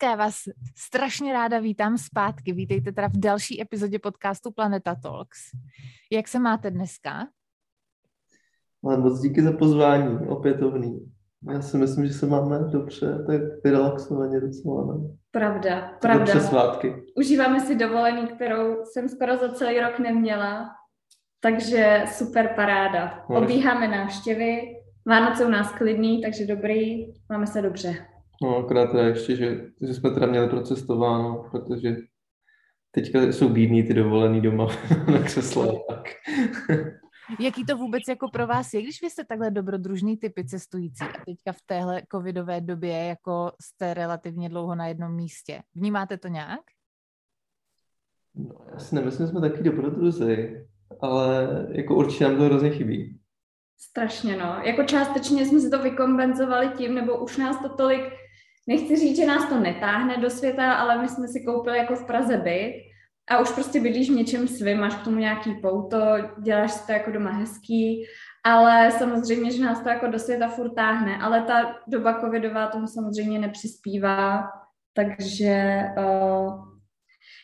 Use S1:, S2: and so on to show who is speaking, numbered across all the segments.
S1: Děcka, já vás strašně ráda vítám zpátky. Vítejte teda v další epizodě podcastu Planeta Talks. Jak se máte dneska?
S2: Ale moc díky za pozvání, opětovný. Já si myslím, že se máme dobře, tak vyrelaxovaně docela. Ne?
S1: Pravda, pravda.
S2: Dobře svátky.
S1: Užíváme si dovolený, kterou jsem skoro za celý rok neměla, takže super paráda. No, Obíháme návštěvy, Vánoce u nás klidný, takže dobrý, máme se dobře.
S2: No, akorát teda ještě, že, že jsme teda měli procestováno, protože teďka jsou bídní ty dovolený doma na křesle. Tak.
S1: Jaký to vůbec jako pro vás je, když vy jste takhle dobrodružný typy cestující a teďka v téhle covidové době jako jste relativně dlouho na jednom místě. Vnímáte to nějak?
S2: No, já si nemyslím, že jsme taky dobrodruzi, ale jako určitě nám to hrozně chybí.
S1: Strašně, no. Jako částečně jsme si to vykompenzovali tím, nebo už nás to tolik, nechci říct, že nás to netáhne do světa, ale my jsme si koupili jako v Praze byt a už prostě bydlíš v něčem svým, máš k tomu nějaký pouto, děláš si to jako doma hezký, ale samozřejmě, že nás to jako do světa furt táhne, ale ta doba covidová tomu samozřejmě nepřispívá, takže uh,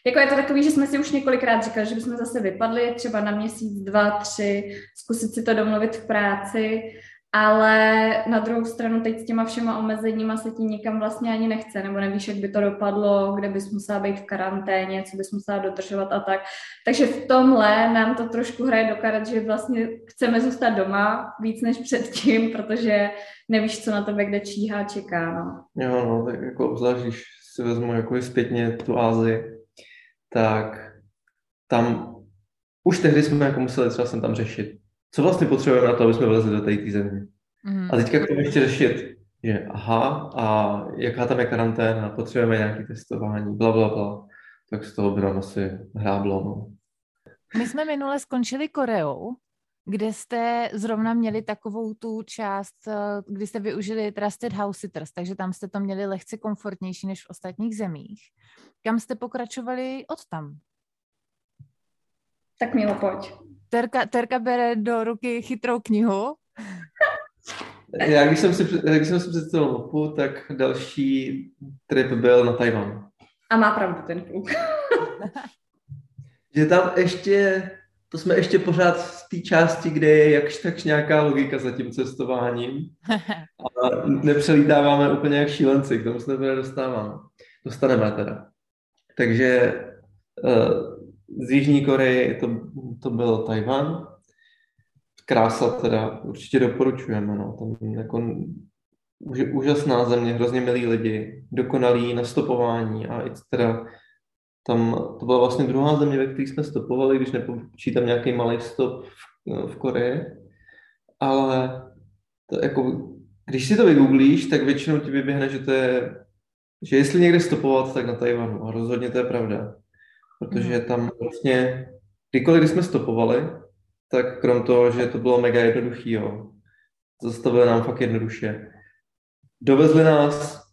S1: jako je to takový, že jsme si už několikrát říkali, že bychom zase vypadli třeba na měsíc, dva, tři, zkusit si to domluvit v práci, ale na druhou stranu teď s těma všema omezeníma se ti nikam vlastně ani nechce, nebo nevíš, jak by to dopadlo, kde bys musela být v karanténě, co bys musela dodržovat a tak. Takže v tomhle nám to trošku hraje do karet, že vlastně chceme zůstat doma víc než předtím, protože nevíš, co na tebe kde číhá, čeká. No.
S2: Jo, no, tak jako obzvlášť, když si vezmu jako zpětně tu Ázii, tak tam už tehdy jsme jako museli třeba sem tam řešit, co vlastně potřebujeme na to, aby jsme vlezli do té země. Mm. A teďka k tomu ještě řešit, že aha, a jaká tam je karanténa, potřebujeme nějaké testování, bla, bla, bla. Tak z toho by nám asi hráblo. No.
S1: My jsme minule skončili Koreou, kde jste zrovna měli takovou tu část, eh, kdy jste využili Trusted House Sitters, takže tam jste to měli lehce komfortnější než v ostatních zemích. Kam jste pokračovali od tam? Tak Milo, pojď. Terka, Terka bere do ruky chytrou knihu.
S2: Já když jsem si, když jsem si představil mapu, tak další trip byl na Tajvan.
S1: A má pravdu ten kluk.
S2: že tam ještě to jsme ještě pořád v té části, kde je jakž takž nějaká logika za tím cestováním. A nepřelítáváme úplně jak šílenci, k tomu se nebude dostáváme. Dostaneme teda. Takže eh, z Jižní Koreje to, to byl Tajvan. Krása teda určitě doporučujeme. No. Tam jako už, úžasná země, hrozně milí lidi, dokonalý nastopování a i teda tam to byla vlastně druhá země, ve které jsme stopovali, když nepočítám nějaký malý stop v, v Koreji. Ale to jako, když si to vygooglíš, tak většinou ti vyběhne, že to je, že jestli někde stopovat, tak na Tajvanu. A rozhodně to je pravda. Protože mhm. tam vlastně, kdykoliv, když jsme stopovali, tak krom toho, že to bylo mega jednoduchý, jo, zastavili nám fakt jednoduše. Dovezli nás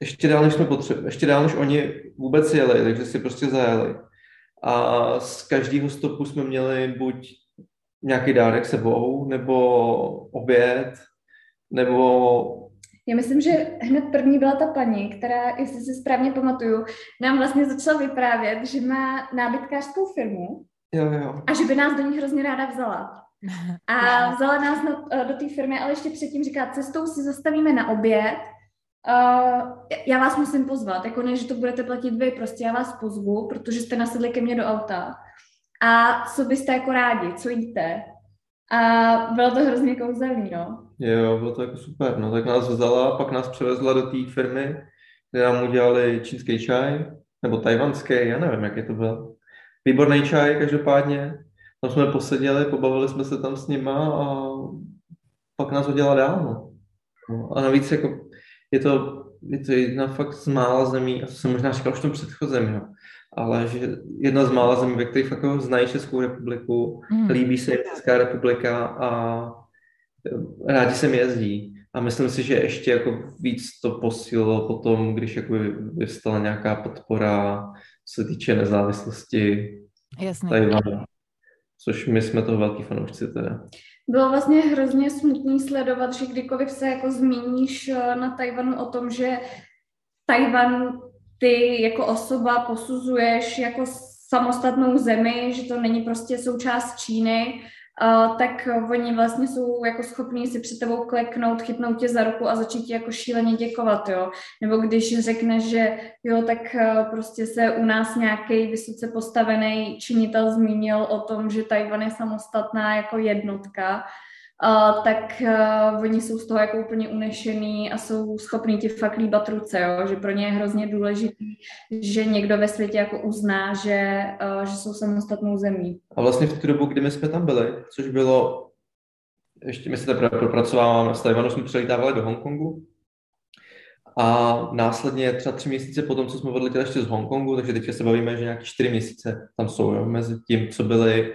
S2: ještě dál, než jsme potřebovali, ještě dál, než oni vůbec jeli, takže si prostě zajeli. A z každého stopu jsme měli buď nějaký dárek sebou, nebo oběd, nebo...
S1: Já myslím, že hned první byla ta paní, která, jestli si správně pamatuju, nám vlastně začala vyprávět, že má nábytkářskou firmu
S2: jo, jo.
S1: a že by nás do ní hrozně ráda vzala. A vzala nás na, do té firmy, ale ještě předtím říká, cestou si zastavíme na oběd Uh, já vás musím pozvat, jako než to budete platit vy, prostě já vás pozvu, protože jste nasedli ke mně do auta. A co byste jako rádi, co jíte? A bylo to hrozně kouzelný, no.
S2: Jo, bylo to jako super, no. Tak nás vzala, pak nás převezla do té firmy, kde nám udělali čínský čaj, nebo tajvanský, já nevím, jaký to byl. Výborný čaj, každopádně. Tam jsme poseděli, pobavili jsme se tam s nima a pak nás udělala dál, no. no. A navíc jako je to, je to jedna fakt z mála zemí, a to jsem možná říkal už v tom předchozím, jo, ale že jedna z mála zemí, ve kterých fakt znají Českou republiku, mm. líbí se jim Česká republika a eh, rádi se mi jezdí. A myslím si, že ještě jako víc to posílilo potom, když jako vyvstala nějaká podpora, co se týče nezávislosti
S1: Jasně.
S2: Tajvanu. Což my jsme toho velký fanoušci teda
S1: bylo vlastně hrozně smutný sledovat, že kdykoliv se jako zmíníš eh, na Tajvanu o tom, že Tajvan ty jako osoba posuzuješ jako samostatnou zemi, že to není prostě součást Číny, uh, tak oni vlastně jsou jako schopní si před tebou kleknout, chytnout tě za ruku a začít ti jako šíleně děkovat, jo. Nebo když řekneš, že jo, tak prostě se u nás nějaký vysoce postavený činitel zmínil o tom, že Tajvan je samostatná jako jednotka, uh, tak uh, oni jsou z toho jako úplně unešený a jsou schopní ti fakt líbat ruce, jo? že pro ně je hrozně důležitý, že někdo ve světě jako uzná, že, uh, že jsou samostatnou zemí.
S2: A vlastně v tu dobu, kdy my jsme tam byli, což bylo, ještě my se teprve propracováváme, z Tajvanu jsme přelítávali do Hongkongu, a následně třeba tři měsíce potom, co jsme odletěli ještě z Hongkongu, takže teď se bavíme, že nějaké čtyři měsíce tam jsou, jo, mezi tím, co byly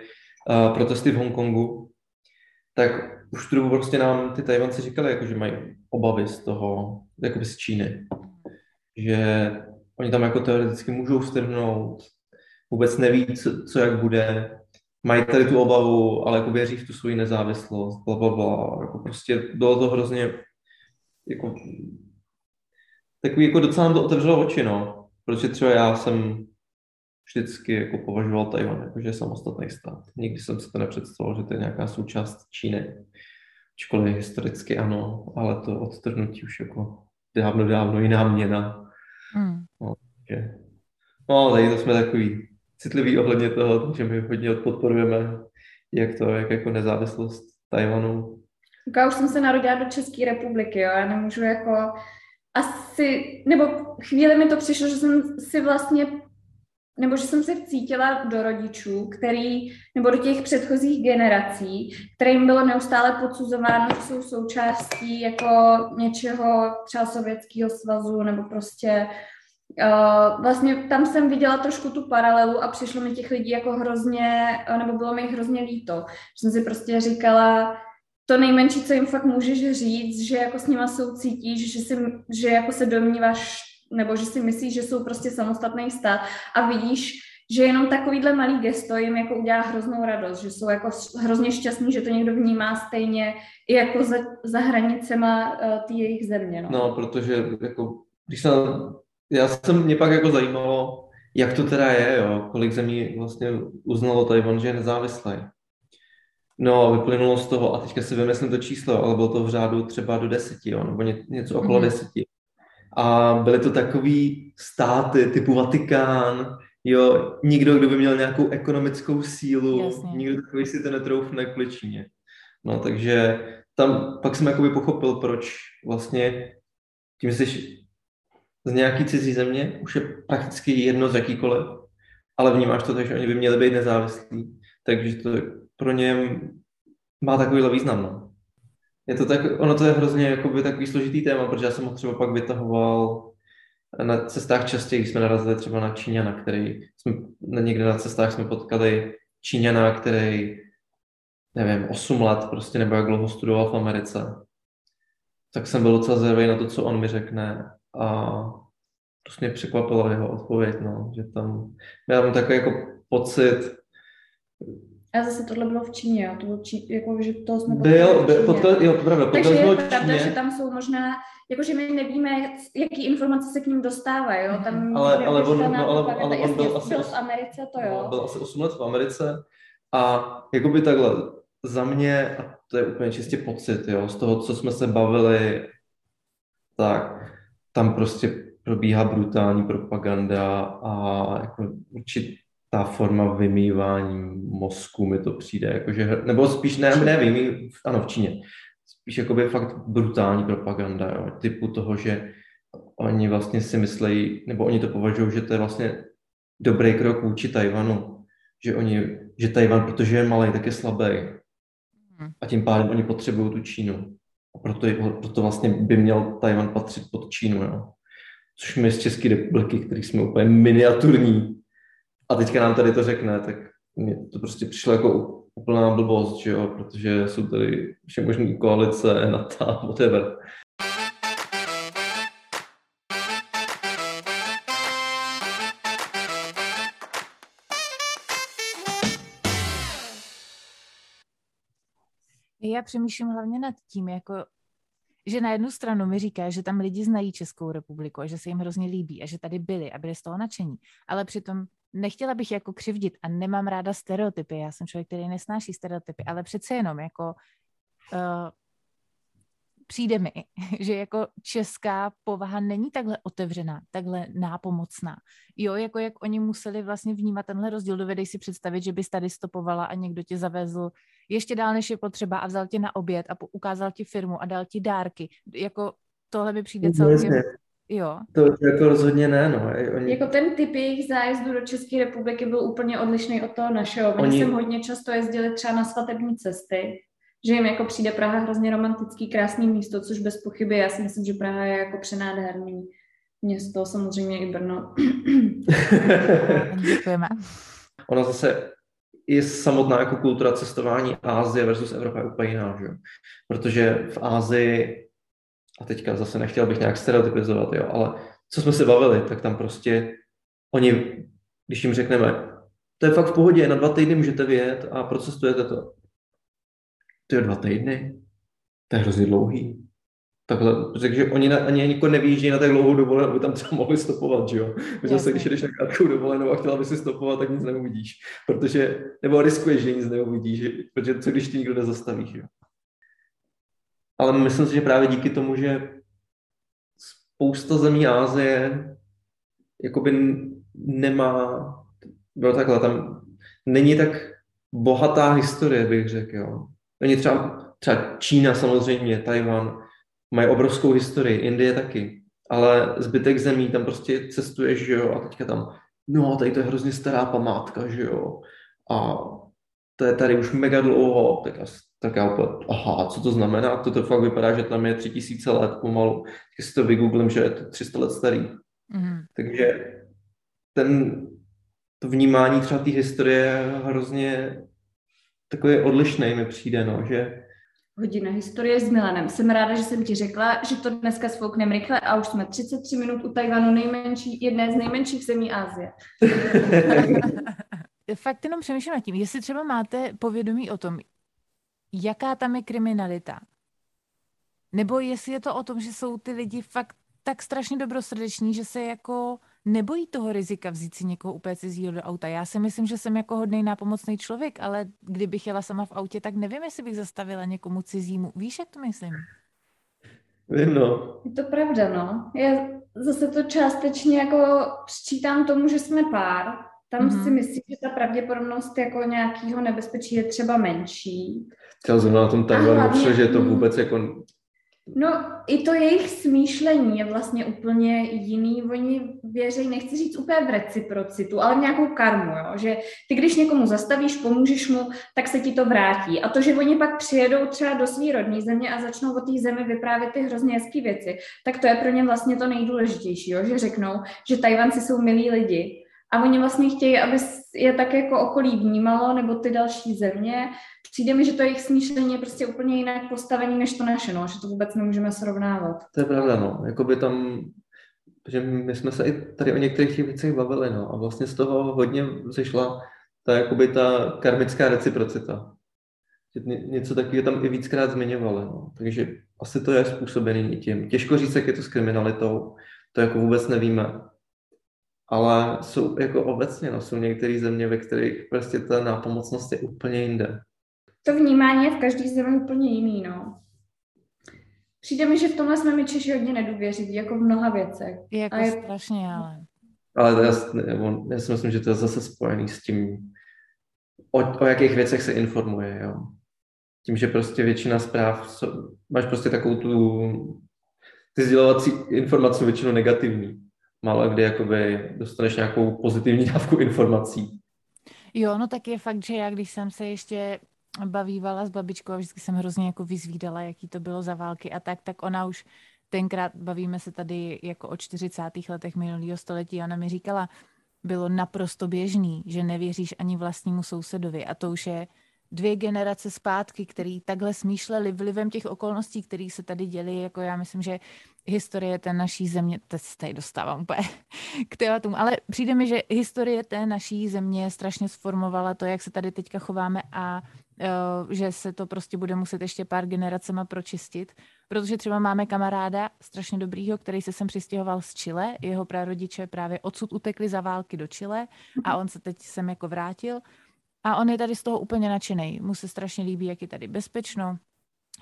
S2: uh, protesty v Hongkongu, tak už tu dobu prostě nám ty Tajvanci říkali, jako, že mají obavy z toho, jako z Číny. Že oni tam jako teoreticky můžou strhnout, vůbec neví, co, co jak bude, mají tady tu obavu, ale jako věří v tu svoji nezávislost, bla, bla, bla. Jako prostě bylo to hrozně, jako, takový jako docela nám to otevřelo oči, no. Protože třeba já jsem vždycky jako považoval Tajvan jako, že je samostatný stát. Nikdy jsem si to nepředstavoval, že to je nějaká součást Číny. Ačkoliv historicky ano, ale to odtrhnutí už jako dávno, dávno jiná měna. Hmm. No, že, no, tady to jsme takový citlivý ohledně toho, že my hodně podporujeme, jak to, jak jako nezávislost Tajvanu.
S1: Já už jsem se narodila do České republiky, jo, já nemůžu jako asi, nebo chvíli mi to přišlo, že jsem si vlastně nebo že jsem se vcítila do rodičů, který, nebo do těch předchozích generací, kterým bylo neustále podsuzováno, že jsou součástí jako něčeho třeba Sovětského svazu, nebo prostě uh, vlastně tam jsem viděla trošku tu paralelu a přišlo mi těch lidí jako hrozně, nebo bylo mi hrozně líto. Že jsem si prostě říkala, to nejmenší, co jim fakt můžeš říct, že jako s nima soucítíš, že, si, že jako se domníváš nebo že si myslíš, že jsou prostě samostatný stát a vidíš, že jenom takovýhle malý gesto jim jako udělá hroznou radost, že jsou jako hrozně šťastní, že to někdo vnímá stejně i jako za, za hranicema uh, té jejich země. No.
S2: no, protože jako, když jsem, já jsem, mě pak jako zajímalo, jak to teda je, jo, kolik zemí vlastně uznalo Tajvan, že je nezávislý. No, vyplynulo z toho, a teďka si vymyslím to číslo, ale bylo to v řádu třeba do deseti, jo, nebo ně, něco okolo mm. deseti. A byly to takový státy typu Vatikán, jo, nikdo, kdo by měl nějakou ekonomickou sílu, Jasně. nikdo takový si to netroufne kvůli Číně. No, takže tam pak jsem jakoby pochopil, proč vlastně tím, že jsi z nějaký cizí země, už je prakticky jedno z jakýkoliv, ale vnímáš to tak, že oni by měli být nezávislí, takže to pro ně má takovýhle význam. No je to tak, ono to je hrozně jakoby takový složitý téma, protože já jsem ho třeba pak vytahoval na cestách častěji, když jsme narazili třeba na Číňana, který jsme, někde na cestách jsme potkali Číňana, který nevím, 8 let prostě nebo jak dlouho studoval v Americe. Tak jsem byl docela zvědavý na to, co on mi řekne a to mě překvapilo jeho odpověď, no, že tam, já mám takový jako pocit,
S1: a zase tohle bylo v Číně, jo? To bylo čí, jako, že to jsme
S2: byl, byl, potkal, jo, pravda,
S1: Takže je pravda, že tam jsou možná, jakože my nevíme, jaký informace se k ním dostávají, jo? Tam
S2: ale, ale, on, no, ale, ale on byl,
S1: asi, byl v Americe, to jo.
S2: No, byl asi 8 let v Americe a jakoby takhle, za mě, a to je úplně čistě pocit, jo, z toho, co jsme se bavili, tak tam prostě probíhá brutální propaganda a jako určitě ta forma vymývání mozku mi to přijde, jakože, nebo spíš ne, ne vymý, ano, v Číně, spíš jakoby fakt brutální propaganda, jo, typu toho, že oni vlastně si myslejí, nebo oni to považují, že to je vlastně dobrý krok vůči Tajvanu, že oni, že Tajvan, protože je malý, tak je slabý. Hmm. A tím pádem oni potřebují tu Čínu. A proto, proto vlastně by měl Tajvan patřit pod Čínu, jo. Což my z České republiky, který jsme úplně miniaturní, a teďka nám tady to řekne, tak mě to prostě přišlo jako úplná blbost, že jo, protože jsou tady vše možné koalice, NATO, whatever.
S3: Já přemýšlím hlavně nad tím, jako že na jednu stranu mi říká, že tam lidi znají Českou republiku a že se jim hrozně líbí a že tady byli a byli z toho nadšení, ale přitom nechtěla bych jako křivdit a nemám ráda stereotypy, já jsem člověk, který nesnáší stereotypy, ale přece jenom jako uh, přijde mi, že jako česká povaha není takhle otevřená, takhle nápomocná. Jo, jako jak oni museli vlastně vnímat tenhle rozdíl. Dovedej si představit, že bys tady stopovala a někdo tě zavezl ještě dál, než je potřeba a vzal tě na oběd a ukázal ti firmu a dal ti dárky. Jako tohle mi přijde celkem... Jo.
S2: To jako rozhodně ne, no.
S1: Oni... Jako ten typ jejich zájezdu do České republiky byl úplně odlišný od toho našeho. Oni, Oni... jsem hodně často jezdili třeba na svatební cesty že jim jako přijde Praha hrozně romantický, krásný místo, což bez pochyby, já si myslím, že Praha je jako přenádherný město, samozřejmě i Brno.
S3: Děkujeme.
S2: Ona zase i samotná jako kultura cestování Ázie versus Evropa je úplně jiná, že? protože v Ázii, a teďka zase nechtěl bych nějak stereotypizovat, jo, ale co jsme se bavili, tak tam prostě oni, když jim řekneme, to je fakt v pohodě, na dva týdny můžete vyjet a procestujete to to je dva týdny, to je hrozně dlouhý. Takhle, takže oni na, ani jako nevyjíždějí na tak dlouhou dovolenou, aby tam třeba mohli stopovat, že jo? Protože zase, když jdeš na krátkou dovolenou a chtěla by si stopovat, tak nic neuvidíš. Protože, nebo riskuješ, že nic neuvidíš, že, protože co když ty nikdo nezastaví, že jo? Ale myslím si, že právě díky tomu, že spousta zemí Ázie jakoby nemá, bylo takhle, tam není tak bohatá historie, bych řekl, jo. Oni třeba, třeba Čína samozřejmě, Tajvan, mají obrovskou historii, Indie taky, ale zbytek zemí tam prostě cestuješ, že jo, a teďka tam, no tady to je hrozně stará památka, že jo, a to je tady už mega dlouho, tak, tak já úplně, aha, co to znamená? To, to fakt vypadá, že tam je tři tisíce let pomalu. Když si to vygooglím, že je to 300 let starý. Mm. Takže ten, to vnímání třeba té historie je hrozně takový odlišný mi přijde, no, že
S1: Hodina historie s Milanem. Jsem ráda, že jsem ti řekla, že to dneska svoukneme rychle a už jsme 33 minut u Tajvanu, nejmenší, jedné z nejmenších zemí Asie.
S3: Fakt jenom přemýšlím nad tím, jestli třeba máte povědomí o tom, jaká tam je kriminalita. Nebo jestli je to o tom, že jsou ty lidi fakt tak strašně dobrosrdeční, že se jako nebojí toho rizika vzít si někoho úplně cizího do auta. Já si myslím, že jsem jako hodný nápomocný člověk, ale kdybych jela sama v autě, tak nevím, jestli bych zastavila někomu cizímu. Víš, jak to myslím?
S2: Vím, no.
S1: Je to pravda, no. Já zase to částečně jako přičítám tomu, že jsme pár. Tam mm-hmm. si myslím, že ta pravděpodobnost jako nějakého nebezpečí je třeba menší.
S2: Třeba zrovna na tom Tajvanu, že je to vůbec jako
S1: No, i to jejich smýšlení je vlastně úplně jiný. Oni věří, nechci říct úplně v reciprocitu, ale v nějakou karmu, jo? že ty, když někomu zastavíš, pomůžeš mu, tak se ti to vrátí. A to, že oni pak přijedou třeba do své rodní země a začnou o té zemi vyprávět ty hrozně hezké věci, tak to je pro ně vlastně to nejdůležitější, jo? že řeknou, že Tajvanci jsou milí lidi a oni vlastně chtějí, aby je tak jako okolí vnímalo, nebo ty další země. Přijde mi, že to jejich smýšlení je prostě úplně jinak postavený než to naše, no, že to vůbec nemůžeme srovnávat.
S2: To je pravda, no. Jakoby tam, že my jsme se i tady o některých těch věcech bavili, no. A vlastně z toho hodně zešla ta, jakoby ta karmická reciprocita. Něco takového tam i víckrát zmiňovali, no. Takže asi to je způsobený tím. Těžko říct, jak je to s kriminalitou, to jako vůbec nevíme ale jsou jako obecně, no, jsou některé země, ve kterých prostě ta nápomocnost je úplně jinde.
S1: To vnímání je v každé zemi úplně jiný, no. Přijde mi, že v tomhle jsme mi Češi hodně nedůvěřiví, jako v mnoha věcech.
S3: Jako a je... strašně, ale...
S2: Ale to já, já si myslím, že to je zase spojený s tím, o, o jakých věcech se informuje, jo. Tím, že prostě většina zpráv, máš prostě takovou tu, ty sdělovací informace většinou negativní málo kdy jakoby dostaneš nějakou pozitivní dávku informací.
S3: Jo, no tak je fakt, že já když jsem se ještě bavívala s babičkou a vždycky jsem hrozně jako vyzvídala, jaký to bylo za války a tak, tak ona už tenkrát, bavíme se tady jako o 40. letech minulého století, ona mi říkala, bylo naprosto běžný, že nevěříš ani vlastnímu sousedovi a to už je dvě generace zpátky, který takhle smýšleli vlivem těch okolností, které se tady děly, jako já myslím, že historie té naší země, teď se tady dostávám úplně k tématům, ale přijde mi, že historie té naší země strašně sformovala to, jak se tady teďka chováme a že se to prostě bude muset ještě pár generacema pročistit, protože třeba máme kamaráda strašně dobrýho, který se sem přistěhoval z Chile, jeho prarodiče právě odsud utekli za války do Chile a on se teď sem jako vrátil a on je tady z toho úplně nadšený. Mu se strašně líbí, jak je tady bezpečno,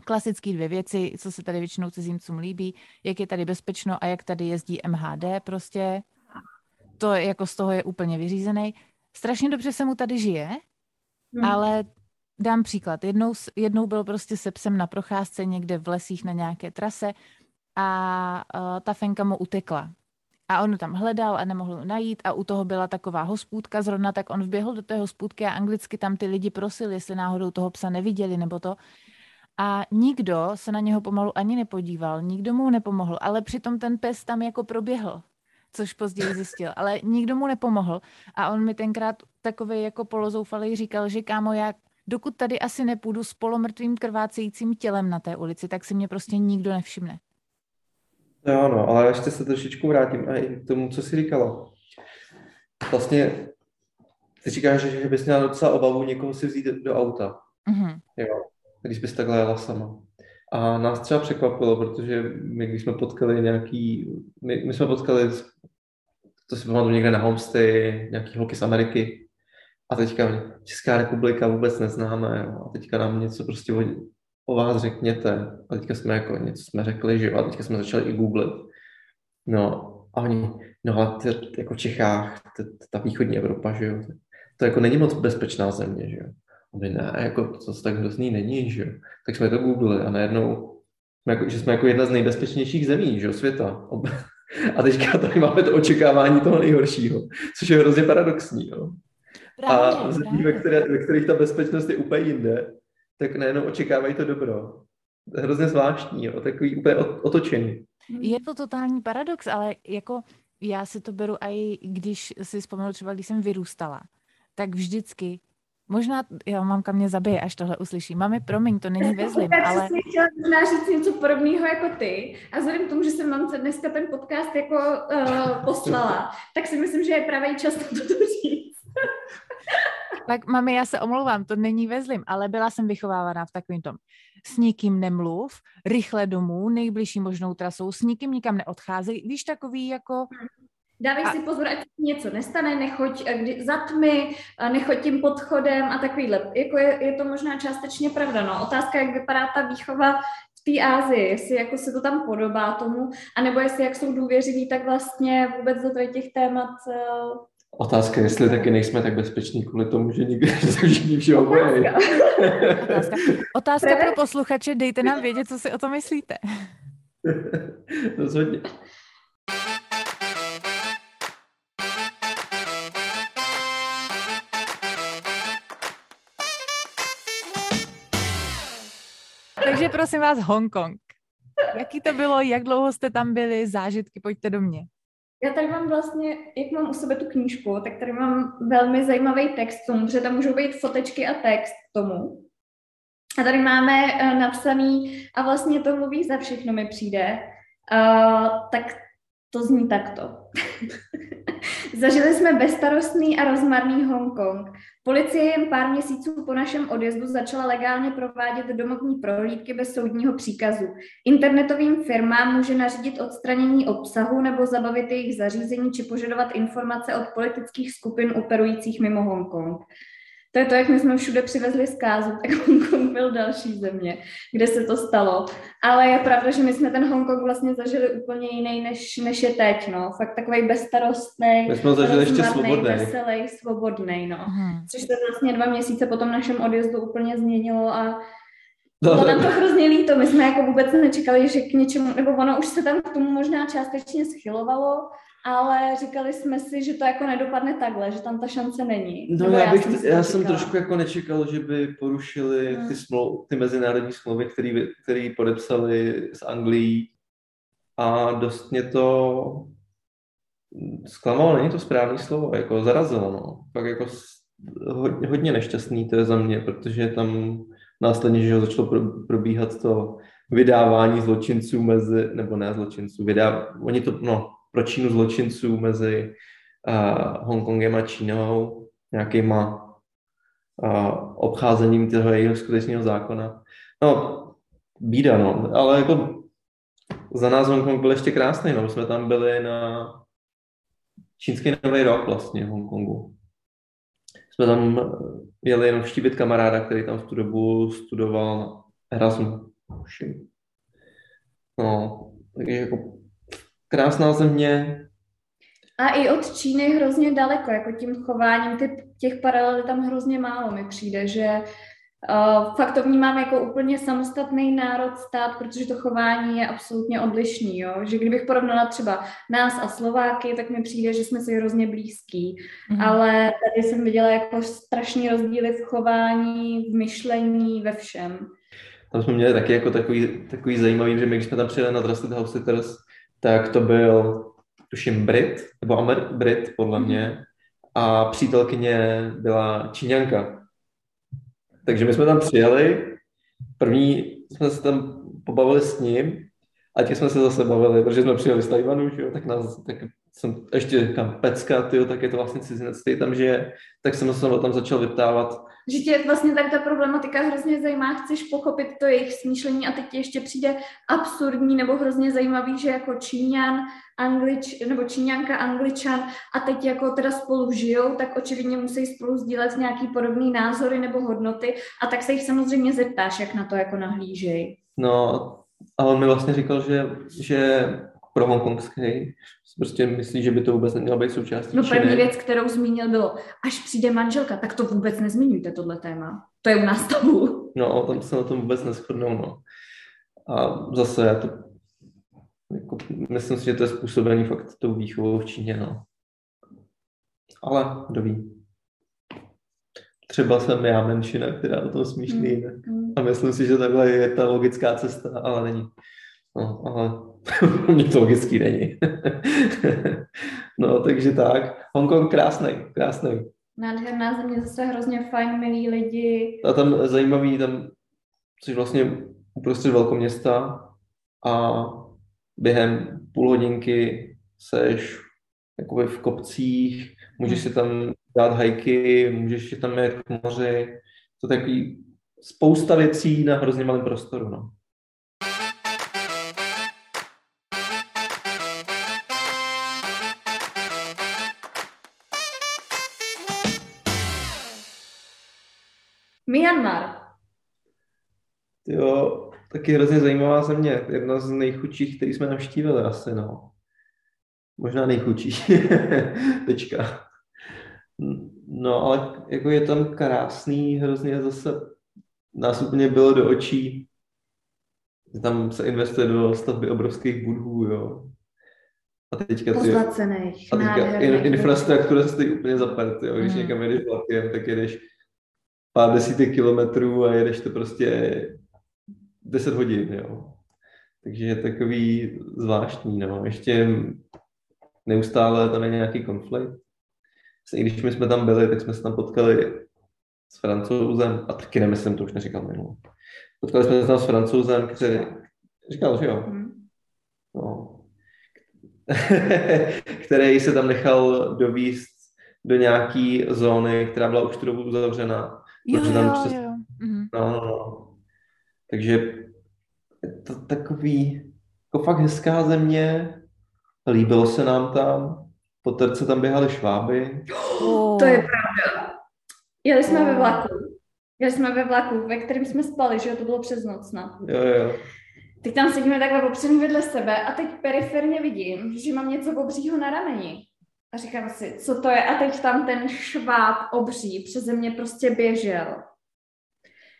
S3: klasické dvě věci, co se tady většinou cizincům líbí, jak je tady bezpečno a jak tady jezdí MHD prostě. To jako z toho je úplně vyřízený. Strašně dobře se mu tady žije, hmm. ale dám příklad. Jednou, jednou byl prostě se psem na procházce někde v lesích na nějaké trase a uh, ta fenka mu utekla. A on tam hledal a nemohl najít a u toho byla taková hospůdka zrovna, tak on vběhl do té hospůdky a anglicky tam ty lidi prosili, jestli náhodou toho psa neviděli nebo to. A nikdo se na něho pomalu ani nepodíval, nikdo mu nepomohl, ale přitom ten pes tam jako proběhl, což později zjistil, ale nikdo mu nepomohl. A on mi tenkrát takový jako polozoufalý říkal, že kámo, já dokud tady asi nepůjdu s polomrtvým krvácejícím tělem na té ulici, tak si mě prostě nikdo nevšimne.
S2: Jo, no, ale ještě se trošičku vrátím a i k tomu, co jsi říkala. Vlastně ty říkáš, že bys měla docela obavu někoho si vzít do auta. Mm-hmm. Jo, když bys takhle jela sama. A nás třeba překvapilo, protože my, když jsme potkali nějaký, my, my jsme potkali, to si pamatuju někde na homestay, nějaký holky z Ameriky, a teďka Česká republika vůbec neznáme, jo, a teďka nám něco prostě o, o vás řekněte. A teďka jsme jako něco jsme řekli, že jo, a teďka jsme začali i googlit. No, a oni, no ale ty, jako v Čechách, ty, ta východní Evropa, že jo, to jako není moc bezpečná země, že jo my ne, jako to tak hrozný není, že jo. Tak jsme to googlili a najednou, jsme jako, že jsme jako jedna z nejbezpečnějších zemí, že jo, světa. A teďka tady máme to očekávání toho nejhoršího, což je hrozně paradoxní, jo. Právě, a zemí, ve, které, ve kterých ta bezpečnost je úplně jinde, tak najednou očekávají to dobro. Hrozně zvláštní, jo, takový úplně otočený.
S3: Je to totální paradox, ale jako já si to beru i když si vzpomenu třeba, když jsem vyrůstala, tak vždycky Možná, jo, mamka mě zabije, až tohle uslyší. Mami, promiň, to není ve zlým, ale... Já
S1: jsem chtěla možná říct něco podobného jako ty. A vzhledem k tomu, že jsem mamce dneska ten podcast jako uh, poslala, tak si myslím, že je pravý čas to říct.
S3: Tak mami, já se omlouvám, to není ve zlým, ale byla jsem vychovávaná v takovém tom. S nikým nemluv, rychle domů, nejbližší možnou trasou, s nikým nikam neodcházej. Víš, takový jako
S1: Dávej a... si pozor, ať něco nestane, nechoď eh, kdy, za tmy, eh, nechoď tím podchodem a takovýhle. Jako je, je to možná částečně pravda. No. Otázka, jak vypadá ta výchova v té Ázii, jestli jako se to tam podobá tomu, anebo jestli jak jsou důvěřiví, tak vlastně vůbec do těch témat uh...
S2: Otázka, jestli taky nejsme tak bezpeční kvůli tomu, že nikdy všichni všeho bojí.
S3: Otázka, Otázka pro posluchače, dejte nám vědět, co si o to myslíte.
S2: Rozhodně.
S3: Takže prosím vás, Hongkong. Jaký to bylo, jak dlouho jste tam byli, zážitky, pojďte do mě.
S1: Já tady mám vlastně, jak mám u sebe tu knížku, tak tady mám velmi zajímavý text tomu, protože tam můžou být fotečky a text k tomu. A tady máme uh, napsaný, a vlastně to mluví za všechno mi přijde, uh, tak to zní takto. Zažili jsme bezstarostný a rozmarný Hongkong. Policie jen pár měsíců po našem odjezdu začala legálně provádět domovní prohlídky bez soudního příkazu. Internetovým firmám může nařídit odstranění obsahu nebo zabavit jejich zařízení či požadovat informace od politických skupin operujících mimo Hongkong. To je to, jak my jsme všude přivezli zkázu, tak Hongkong byl další země, kde se to stalo. Ale je pravda, že my jsme ten Hongkong vlastně zažili úplně jiný, než, než je teď, no. Fakt takový bezstarostný,
S2: my jsme ho zažili ještě svobodný.
S1: veselý, svobodný, no. Hmm. Což se vlastně dva měsíce po tom našem odjezdu úplně změnilo a bylo nám to hrozně líto, my jsme jako vůbec nečekali, že k něčemu, nebo ono už se tam k tomu možná částečně schylovalo, ale říkali jsme si, že to jako nedopadne takhle, že tam ta šance není.
S2: No já, já, bych, jsem, já jsem trošku jako nečekal, že by porušili hmm. ty, smlou, ty mezinárodní smlouvy, které podepsali s Anglií a dost mě to zklamalo, není to správné slovo, jako zarazilo, no. Pak jako hodně, hodně nešťastný to je za mě, protože tam následně, že začalo probíhat to vydávání zločinců mezi, nebo ne zločinců, vydá, oni to, no, pro Čínu zločinců mezi uh, Hongkongem a Čínou, nějakýma a obcházením toho jejího skutečného zákona. No, bída, no, ale jako za nás Hongkong byl ještě krásný, no, jsme tam byli na čínský nový rok vlastně v Hongkongu. Jsme tam jeli jenom štívit kamaráda, který tam v tu dobu studoval Erasmus. No, takže jako krásná země.
S1: A i od Číny hrozně daleko, jako tím chováním, ty, těch paralel tam hrozně málo mi přijde, že uh, fakt to vnímám jako úplně samostatný národ stát, protože to chování je absolutně odlišný, jo? že kdybych porovnala třeba nás a Slováky, tak mi přijde, že jsme si hrozně blízký, mm-hmm. ale tady jsem viděla jako strašný rozdíly v chování, v myšlení, ve všem.
S2: Tam jsme měli taky jako takový, takový zajímavý, že my, když jsme tam přijeli na Trusted House Sitters, tak to byl, tuším, Brit, nebo Amer, Brit, podle mě, a přítelkyně byla Číňanka. Takže my jsme tam přijeli, první jsme se tam pobavili s ním, a těch jsme se zase bavili, protože jsme přijeli z Tajvanu, že jo, tak nás, tak jsem ještě kam pecka, tyjo, tak je to vlastně cizinec, který tam žije, tak jsem se tam začal vyptávat,
S1: že tě vlastně tady ta problematika hrozně zajímá, chceš pochopit to jejich smýšlení a teď ti ještě přijde absurdní nebo hrozně zajímavý, že jako Číňan, Anglič, nebo Číňanka, Angličan a teď jako teda spolu žijou, tak očividně musí spolu sdílet nějaký podobný názory nebo hodnoty a tak se jich samozřejmě zeptáš, jak na to jako nahlížej.
S2: No, a on mi vlastně říkal, že, že pro hongkongský. Prostě myslí, že by to vůbec nemělo být součástí
S1: No první věc, kterou zmínil, bylo, až přijde manželka, tak to vůbec nezmiňujte, tohle téma. To je u nás tabu.
S2: No, tam se na tom vůbec neschodnou, no. A zase já to jako, myslím si, že to je způsobený fakt tou výchovou v Číně, no. Ale kdo ví. Třeba jsem já menšina, která o tom smýšlí. Mm. A myslím si, že takhle je ta logická cesta, ale není. No, ale mě to logický není. no, takže tak. Hongkong krásný, krásný.
S1: Nádherná země, zase hrozně fajn, milí lidi.
S2: A tam zajímavý, tam jsi vlastně uprostřed velkoměsta a během půl hodinky seš jakoby v kopcích, můžeš si tam dát hajky, můžeš si tam jet k moři. To takový spousta věcí na hrozně malém prostoru. No.
S1: Myanmar.
S2: Jo, taky hrozně zajímavá země. Jedna z nejchudších, který jsme navštívili asi, no. Možná nejchudší. Tečka. No, ale jako je tam krásný, hrozně zase nás úplně bylo do očí, že tam se investuje do stavby obrovských budhů, jo.
S1: A teďka ty, a teďka
S2: in, infrastruktura se stojí úplně za jo. Když mm. někam jedeš vlakem, tak jedeš pár desítek kilometrů a jedeš to prostě 10 hodin, jo. Takže je takový zvláštní, no. Ještě neustále tam je nějaký konflikt. I když my jsme tam byli, tak jsme se tam potkali s francouzem, a taky nemyslím, to už neříkal minulý. Potkali jsme se tam s francouzem, který říkal, že jo. Hmm. No. který se tam nechal dovíst do nějaký zóny, která byla už tu dobu uzavřena
S3: Jo, jo, přes... jo.
S2: Mm-hmm. No, no, no. Takže je to takový, jako fakt hezká země, líbilo se nám tam, po terce tam běhaly šváby.
S1: Oh. To je pravda. Jeli jsme oh. ve vlaku. Jeli jsme ve vlaku, ve kterém jsme spali, že jo, to bylo přes noc, no.
S2: Jo, jo.
S1: Teď tam sedíme takhle opřený vedle sebe a teď periferně vidím, že mám něco obřího na rameni. A říkám si, co to je? A teď tam ten šváb obří přeze mě prostě běžel.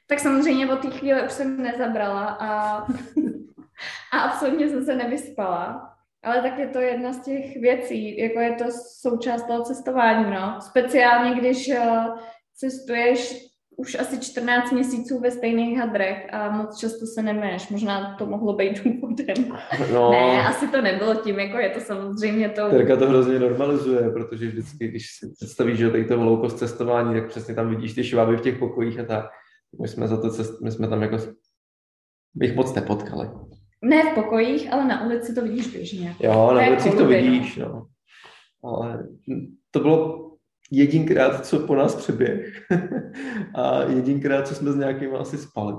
S1: Tak samozřejmě od té chvíle už jsem nezabrala a, a absolutně jsem se nevyspala. Ale tak je to jedna z těch věcí, jako je to součást toho cestování, no. Speciálně, když eh, cestuješ už asi 14 měsíců ve stejných hadrech a moc často se neméš. Možná to mohlo být důvodem. No. Ne, asi to nebylo tím, jako je to samozřejmě to...
S2: Terka to hrozně normalizuje, protože vždycky, když si představíš, že tady to loukost cestování, tak přesně tam vidíš ty šváby v těch pokojích a tak. My jsme za to cest, my jsme tam jako bych moc nepotkali.
S1: Ne v pokojích, ale na ulici to vidíš běžně.
S2: Jo, na ulicích to vidíš, no. Ale to bylo jedinkrát, co po nás přeběh a jedinkrát, co jsme s nějakým asi spali.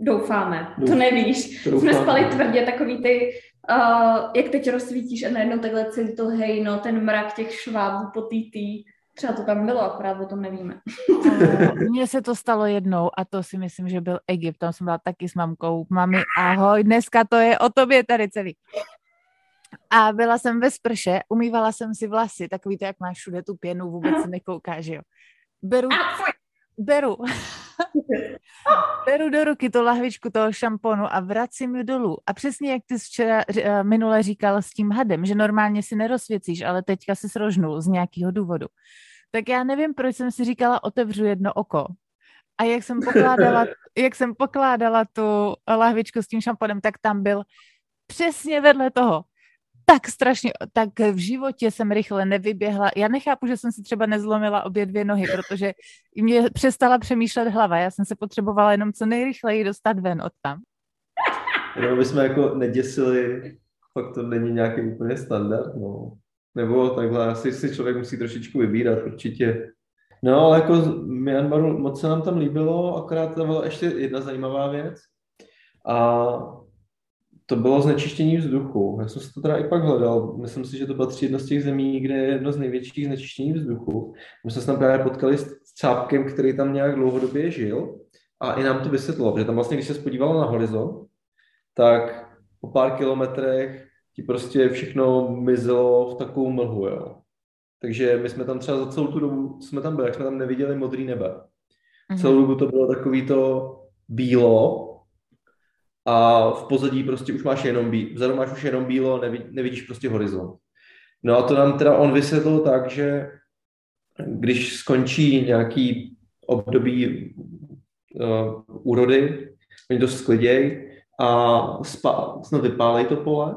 S1: Doufáme, to nevíš. Doufáme. Jsme spali tvrdě, takový ty, uh, jak teď rozsvítíš a najednou takhle celý to hejno, ten mrak těch švábů po tý, tý. Třeba to tam bylo, akorát o tom nevíme.
S3: Mně se to stalo jednou a to si myslím, že byl Egypt. Tam jsem byla taky s mamkou. Mami, ahoj, dneska to je o tobě tady celý. A byla jsem ve sprše, umývala jsem si vlasy, takový to, jak máš všude tu pěnu, vůbec si nekoukáš, jo. Beru, beru, beru do ruky tu lahvičku toho šamponu a vracím ji dolů. A přesně jak ty včera eh, minule říkal s tím hadem, že normálně si nerozsvěcíš, ale teďka si srožnul z nějakého důvodu. Tak já nevím, proč jsem si říkala, otevřu jedno oko. A jak jsem pokládala, jak jsem pokládala tu lahvičku s tím šamponem, tak tam byl přesně vedle toho tak strašně, tak v životě jsem rychle nevyběhla. Já nechápu, že jsem si třeba nezlomila obě dvě nohy, protože mě přestala přemýšlet hlava. Já jsem se potřebovala jenom co nejrychleji dostat ven od tam.
S2: Jenom bychom jako neděsili, fakt to není nějaký úplně standard, no. Nebo takhle, asi si člověk musí trošičku vybírat, určitě. No, ale jako Myanmaru moc se nám tam líbilo, akorát tam byla ještě jedna zajímavá věc. A to bylo znečištění vzduchu. Já jsem si to teda i pak hledal. Myslím si, že to patří jedno z těch zemí, kde je jedno z největších znečištění vzduchu. My jsme se tam právě potkali s cápkem, který tam nějak dlouhodobě žil a i nám to vysvětlo, že tam vlastně, když se spodívalo na horizont, tak po pár kilometrech ti prostě všechno mizelo v takovou mlhu, jo. Takže my jsme tam třeba za celou tu dobu, jsme tam byli, jak jsme tam neviděli modrý nebe. Mm-hmm. Celou dobu to bylo takový to bílo, a v pozadí prostě už máš jenom bílo, vzadu máš už jenom bílo, nevidíš prostě horizont. No a to nám teda on vysvětlil tak, že když skončí nějaký období uh, úrody, oni to skliděj a spa, snad vypálej to pole,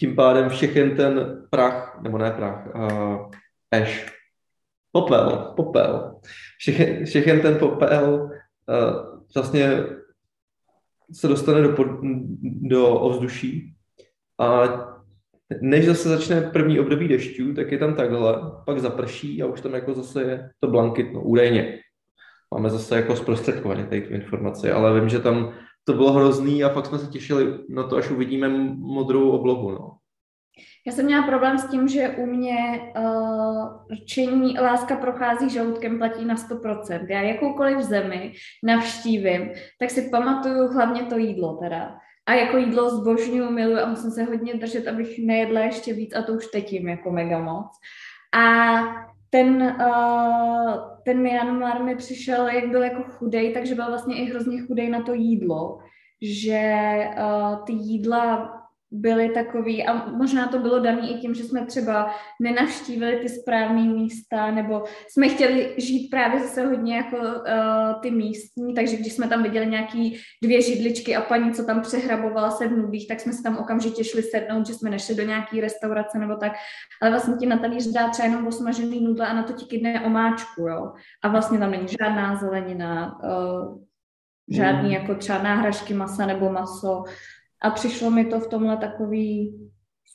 S2: tím pádem všechen ten prach, nebo ne prach, uh, peš, popel, popel, všechen, všechen ten popel uh, vlastně se dostane do, pod, do ovzduší a než zase začne první období dešťů, tak je tam takhle, pak zaprší a už tam jako zase je to blankitno, údajně. Máme zase jako zprostředkovaně tady tu informaci, ale vím, že tam to bylo hrozný a fakt jsme se těšili na to, až uvidíme modrou oblohu. No.
S1: Já jsem měla problém s tím, že u mě uh, rčení láska prochází žaludkem platí na 100%. Já jakoukoliv zemi navštívím, tak si pamatuju hlavně to jídlo teda. A jako jídlo zbožňuju, miluju a musím se hodně držet, abych nejedla ještě víc a to už teď jim jako mega moc. A ten, uh, ten Myanmar mi přišel, jak byl jako chudej, takže byl vlastně i hrozně chudej na to jídlo, že uh, ty jídla byly takový, a možná to bylo dané i tím, že jsme třeba nenavštívili ty správné místa, nebo jsme chtěli žít právě zase hodně jako uh, ty místní, takže když jsme tam viděli nějaký dvě židličky a paní, co tam přehrabovala se v nudích, tak jsme se tam okamžitě šli sednout, že jsme nešli do nějaký restaurace nebo tak, ale vlastně ti na talíř dá třeba jenom osmažený nudle a na to ti kydne omáčku, jo. A vlastně tam není žádná zelenina, uh, žádný mm. jako třeba náhražky masa nebo maso, a přišlo mi to v tomhle takový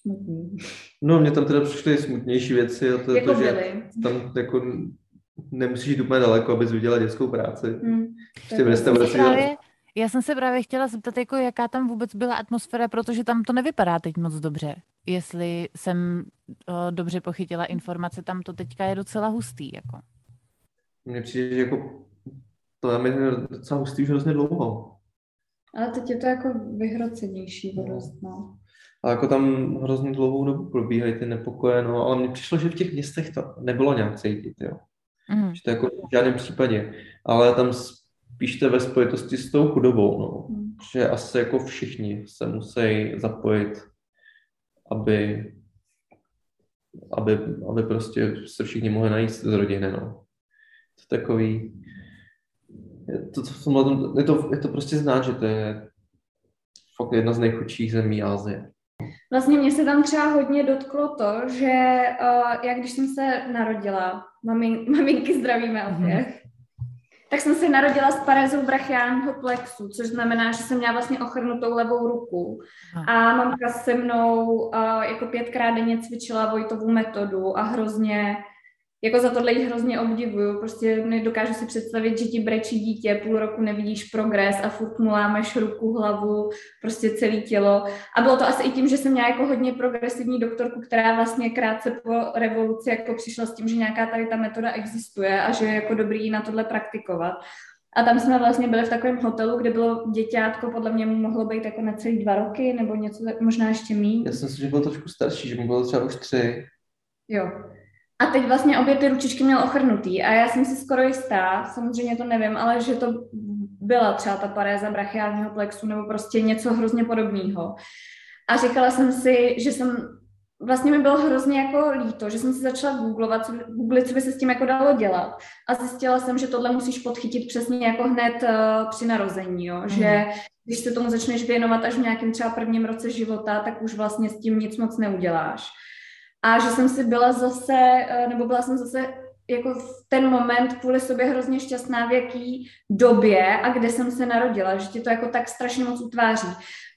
S1: smutný.
S2: No, mě tam teda přišly smutnější věci a to,
S1: jako
S2: to že tam jako nemusíš jít úplně daleko, abys viděla dětskou práci. Hmm.
S3: Prostě právě, já jsem se právě chtěla zeptat, jako jaká tam vůbec byla atmosféra, protože tam to nevypadá teď moc dobře. Jestli jsem o, dobře pochytila informace, tam to teďka je docela hustý. Jako.
S2: Mně přijde, že jako to je docela hustý už hrozně dlouho.
S1: Ale teď je to jako vyhrocenější dost, no.
S2: A jako tam hrozně dlouhou dobu probíhají ty nepokoje, no, ale mně přišlo, že v těch městech to nebylo nějak cítit, jo. Mm. Že to jako v žádném případě, ale tam spíš to ve spojitosti s tou chudobou, no. Mm. Že asi jako všichni se musí zapojit, aby, aby, aby prostě se všichni mohli najít z rodiny, no. To je takový, je to, to, je, to, je to prostě znát, že to je fakt jedna z nejchudších zemí Asie.
S1: Vlastně mě se tam třeba hodně dotklo to, že uh, já když jsem se narodila, mamin, maminky zdravíme opět, mm-hmm. Tak jsem se narodila s parézou brachiálního plexu, což znamená, že jsem měla vlastně ochrnutou levou ruku. A mamka se mnou uh, jako pětkrát denně cvičila Vojtovou metodu a hrozně jako za tohle jich hrozně obdivuju. Prostě nedokážu si představit, že ti brečí dítě, půl roku nevidíš progres a furt mu lámeš ruku, hlavu, prostě celé tělo. A bylo to asi i tím, že jsem měla jako hodně progresivní doktorku, která vlastně krátce po revoluci jako přišla s tím, že nějaká tady ta metoda existuje a že je jako dobrý na tohle praktikovat. A tam jsme vlastně byli v takovém hotelu, kde bylo děťátko, podle mě mu mohlo být jako na celý dva roky, nebo něco, možná ještě méně.
S2: Já si myslím, že byl trošku starší, že mu bylo třeba už tři.
S1: Jo. A teď vlastně obě ty ručičky měl ochrnutý a já jsem si skoro jistá, samozřejmě to nevím, ale že to byla třeba ta paréza brachiálního plexu nebo prostě něco hrozně podobného. A říkala jsem si, že jsem vlastně mi bylo hrozně jako líto, že jsem si začala googlovat, co, googlit, co by se s tím jako dalo dělat. A zjistila jsem, že tohle musíš podchytit přesně jako hned uh, při narození, jo? Mm. že když se tomu začneš věnovat až v nějakém třeba prvním roce života, tak už vlastně s tím nic moc neuděláš. A že jsem si byla zase, eh, nebo byla jsem zase jako v ten moment kvůli sobě hrozně šťastná, v jaký době a kde jsem se narodila, že ti to jako tak strašně moc utváří.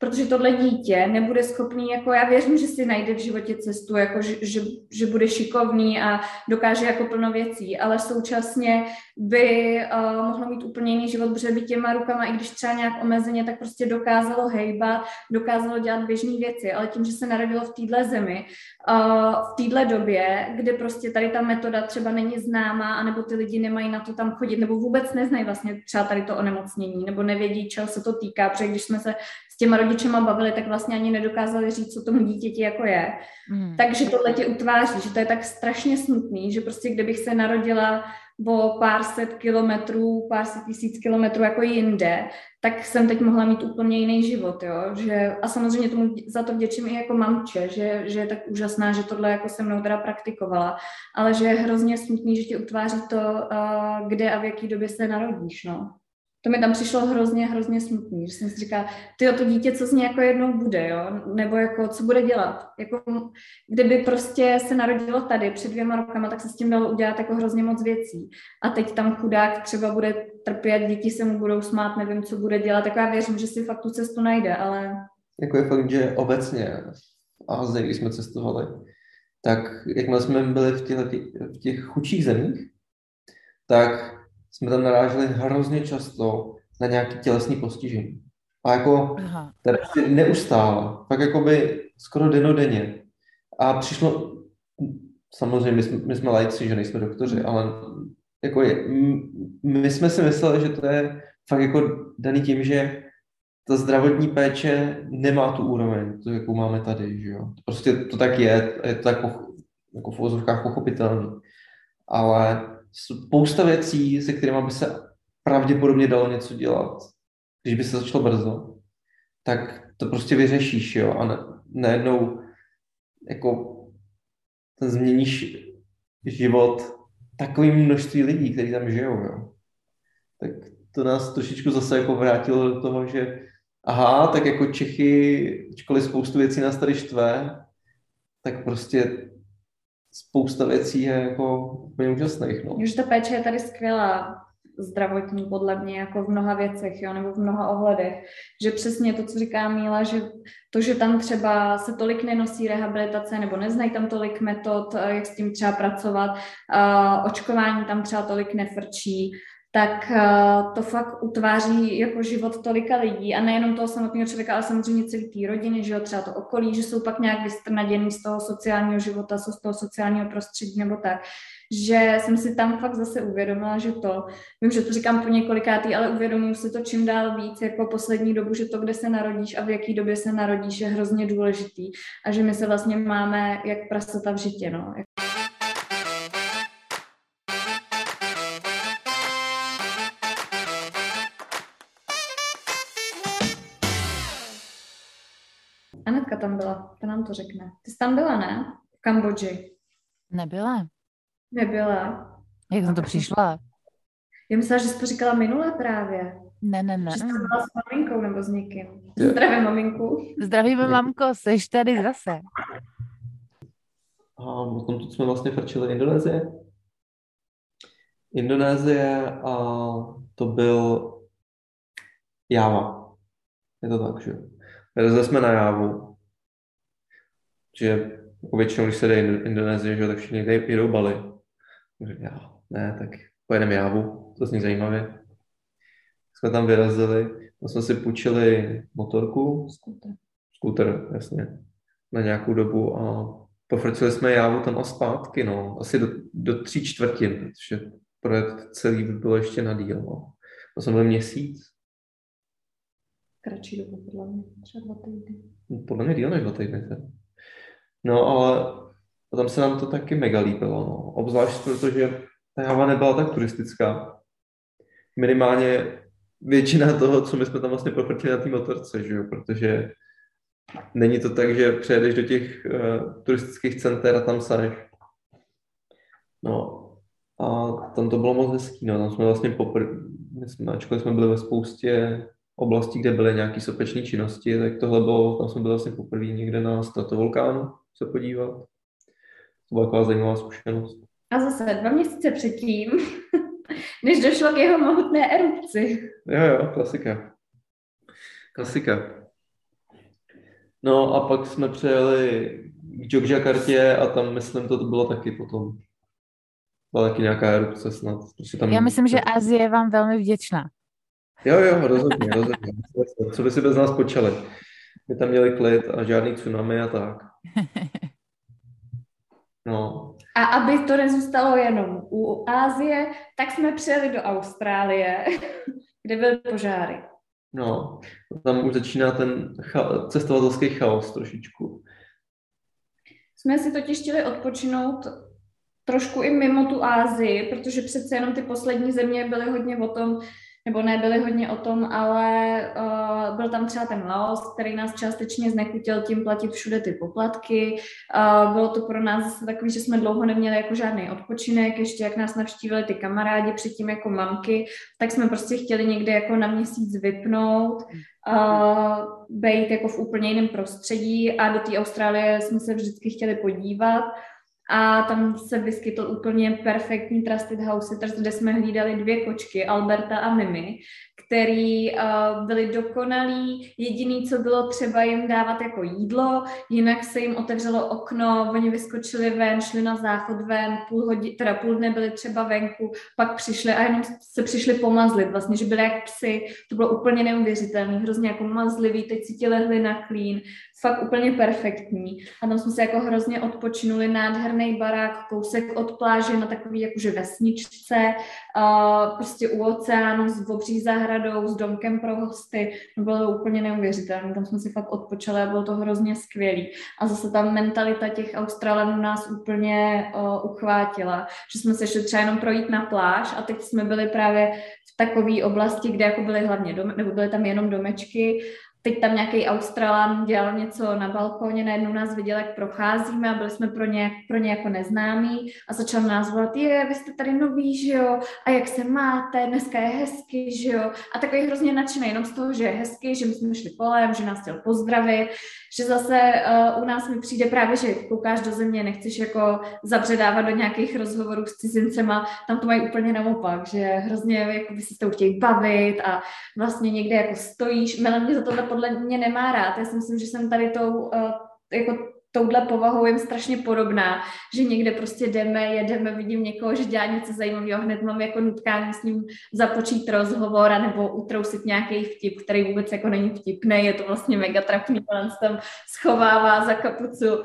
S1: Protože tohle dítě nebude schopný, jako já věřím, že si najde v životě cestu, jako že, že, že bude šikovný a dokáže jako plno věcí, ale současně by uh, mohlo mít úplně jiný život, protože by těma rukama, i když třeba nějak omezeně, tak prostě dokázalo hejbat, dokázalo dělat běžné věci, ale tím, že se narodilo v téhle zemi, uh, v téhle době, kde prostě tady ta metoda třeba není známá, anebo ty lidi nemají na to tam chodit, nebo vůbec neznají vlastně třeba tady to onemocnění, nebo nevědí, čeho se to týká, protože když jsme se těma rodičema bavili, tak vlastně ani nedokázali říct, co tomu dítěti jako je. Mm. Takže tohle tě utváří, že to je tak strašně smutný, že prostě kdybych se narodila o pár set kilometrů, pár set tisíc kilometrů jako jinde, tak jsem teď mohla mít úplně jiný život, jo, že a samozřejmě tomu za to vděčím i jako mamče, že, že je tak úžasná, že tohle jako se mnou teda praktikovala, ale že je hrozně smutný, že ti utváří to, uh, kde a v jaký době se narodíš, no to mi tam přišlo hrozně, hrozně smutný, že jsem si říkala, ty to dítě, co z ní jako jednou bude, jo? nebo jako co bude dělat. Jako, kdyby prostě se narodilo tady před dvěma rokama, tak se s tím dalo udělat jako hrozně moc věcí. A teď tam chudák třeba bude trpět, děti se mu budou smát, nevím, co bude dělat, tak já věřím, že si fakt tu cestu najde, ale...
S2: Jako je fakt, že obecně v Azii, když jsme cestovali, tak jakmile jsme byli v těch, v těch chudších zemích, tak jsme tam naráželi hrozně často na nějaké tělesné postižení. A jako teda prostě neustále, tak jako by skoro denodenně. A přišlo, samozřejmě my jsme, my jsme lajci, že nejsme doktoři, ale jako je, my jsme si mysleli, že to je fakt jako daný tím, že ta zdravotní péče nemá tu úroveň, to, jakou máme tady, že jo. Prostě to tak je, je to tak jako v úzovkách pochopitelný. Ale spousta věcí, se kterými by se pravděpodobně dalo něco dělat, když by se začalo brzo, tak to prostě vyřešíš, jo, a ne, najednou jako změníš život takovým množství lidí, kteří tam žijou, jo. Tak to nás trošičku zase jako vrátilo do toho, že aha, tak jako Čechy, ačkoliv spoustu věcí nás tady štve, tak prostě spousta věcí je jako úplně úžasných. No.
S1: Už ta péče je tady skvělá zdravotní podle mě jako v mnoha věcech, jo, nebo v mnoha ohledech. Že přesně to, co říká Míla, že to, že tam třeba se tolik nenosí rehabilitace nebo neznají tam tolik metod, eh, jak s tím třeba pracovat, očkování tam třeba tolik nefrčí, tak uh, to fakt utváří jako život tolika lidí a nejenom toho samotného člověka, ale samozřejmě celý té rodiny, že jo, třeba to okolí, že jsou pak nějak vystrnaděný z toho sociálního života, z toho sociálního prostředí nebo tak, že jsem si tam fakt zase uvědomila, že to, vím, že to říkám po několikátý, ale uvědomuji si to čím dál víc jako poslední dobu, že to, kde se narodíš a v jaký době se narodíš, je hrozně důležitý a že my se vlastně máme jak prasata v žitě, no. Anetka tam byla, ta nám to řekne. Ty jsi tam byla, ne? V Kambodži.
S3: Nebyla.
S1: Nebyla.
S3: Jak jsem to přišla?
S1: Já myslela, že jsi to říkala minule právě.
S3: Ne, ne, ne.
S1: Že jsi byla s maminkou nebo s někým. Zdravím, maminku.
S3: Zdravíme, mamko, seš tady zase.
S2: A potom tu jsme vlastně frčili Indonésie. Indonésie a to byl Java. Je to tak, že? Vylezli jsme na Javu, že jako většinou, když se jde Indonésie, že, tak všichni jedou Bali. Já, ne, tak pojedeme Javu, to zní zajímavě. Jsme tam vyrazili, tam jsme si půjčili motorku.
S1: Skuter.
S2: Skuter, jasně. Na nějakou dobu a pofrcili jsme Javu tam a zpátky, no. Asi do, do tří čtvrtin, protože projekt celý by bylo ještě na díl, no. To jsem byl měsíc.
S1: Kratší dobu, podle mě, třeba dva týdny.
S2: Podle mě díl než dva týdny. No, ale tam se nám to taky mega líbilo, no. Obzvlášť protože ta Java nebyla tak turistická. Minimálně většina toho, co my jsme tam vlastně profrtili na té motorce, že jo? protože není to tak, že přejedeš do těch uh, turistických center a tam saneš. No a tam to bylo moc hezký, no. tam jsme vlastně poprvé, ačkoliv jsme byli ve spoustě oblastí, kde byly nějaké sopečné činnosti, tak tohle bylo, tam jsme byli vlastně poprvé někde na stratovulkánu se podívat. To byla taková zajímavá zkušenost.
S1: A zase dva měsíce předtím, než došlo k jeho mohutné erupci.
S2: Jo, jo, klasika. Klasika. No a pak jsme přijeli k Jogjakartě a tam, myslím, to bylo taky potom. Byla taky nějaká erupce snad.
S3: Prostě tam... Já myslím, že Azie je vám velmi vděčná.
S2: Jo, jo, rozhodně, rozhodně. Co by si bez nás počali? My tam měli klid a žádný tsunami a tak. No.
S1: A aby to nezůstalo jenom u Ázie, tak jsme přijeli do Austrálie, kde byly požáry.
S2: No, tam už začíná ten cha- cestovatelský chaos trošičku.
S1: Jsme si totiž chtěli odpočinout trošku i mimo tu Ázii, protože přece jenom ty poslední země byly hodně o tom, nebo nebyly hodně o tom, ale uh, byl tam třeba ten Laos, který nás částečně znechutil tím platit všude ty poplatky. Uh, bylo to pro nás zase takový, že jsme dlouho neměli jako žádný odpočinek, ještě jak nás navštívili ty kamarádi, předtím jako mamky, tak jsme prostě chtěli někde jako na měsíc vypnout, uh, být jako v úplně jiném prostředí a do té Austrálie jsme se vždycky chtěli podívat a tam se vyskytl úplně perfektní Trusted House Sitters, kde jsme hlídali dvě kočky, Alberta a Mimi, který uh, byli dokonalí. Jediný, co bylo třeba jim dávat jako jídlo, jinak se jim otevřelo okno, oni vyskočili ven, šli na záchod ven, půl hodin, teda půl dne byli třeba venku, pak přišli a jenom se přišli pomazlit, vlastně, že byli jak psy, to bylo úplně neuvěřitelné, hrozně jako mazlivý, teď si ti lehli na klín, fakt úplně perfektní. A tam jsme se jako hrozně odpočinuli, nádherný barák, kousek od pláže na takový jakože vesničce, uh, prostě u oceánu s obří zahradou, s domkem pro hosty. No bylo to úplně neuvěřitelné, tam jsme si fakt odpočali a bylo to hrozně skvělý. A zase ta mentalita těch Australanů nás úplně uh, uchvátila, že jsme se šli třeba jenom projít na pláž a teď jsme byli právě v takové oblasti, kde jako byly hlavně dom, nebo byly tam jenom domečky teď tam nějaký Australan dělal něco na balkóně, najednou nás viděl, jak procházíme a byli jsme pro ně, pro ně jako neznámí. A začal nás volat, je, vy jste tady noví, že jo, a jak se máte, dneska je hezky, že jo, a takový hrozně nadšený jenom z toho, že je hezky, že my jsme šli polem, že nás chtěl pozdravit, že zase uh, u nás mi přijde právě, že koukáš do země, nechceš jako zabředávat do nějakých rozhovorů s cizincema, tam to mají úplně naopak, že hrozně jako by se s tou chtějí bavit a vlastně někde jako stojíš, Melanie za tohle podle mě nemá rád, já si myslím, že jsem tady tou uh, jako touhle povahou jim strašně podobná, že někde prostě jdeme, jedeme, vidím někoho, že dělá něco zajímavého, hned mám jako nutkání s ním započít rozhovor, nebo utrousit nějaký vtip, který vůbec jako není vtipný, je to vlastně mega trapný, on tam schovává za kapucu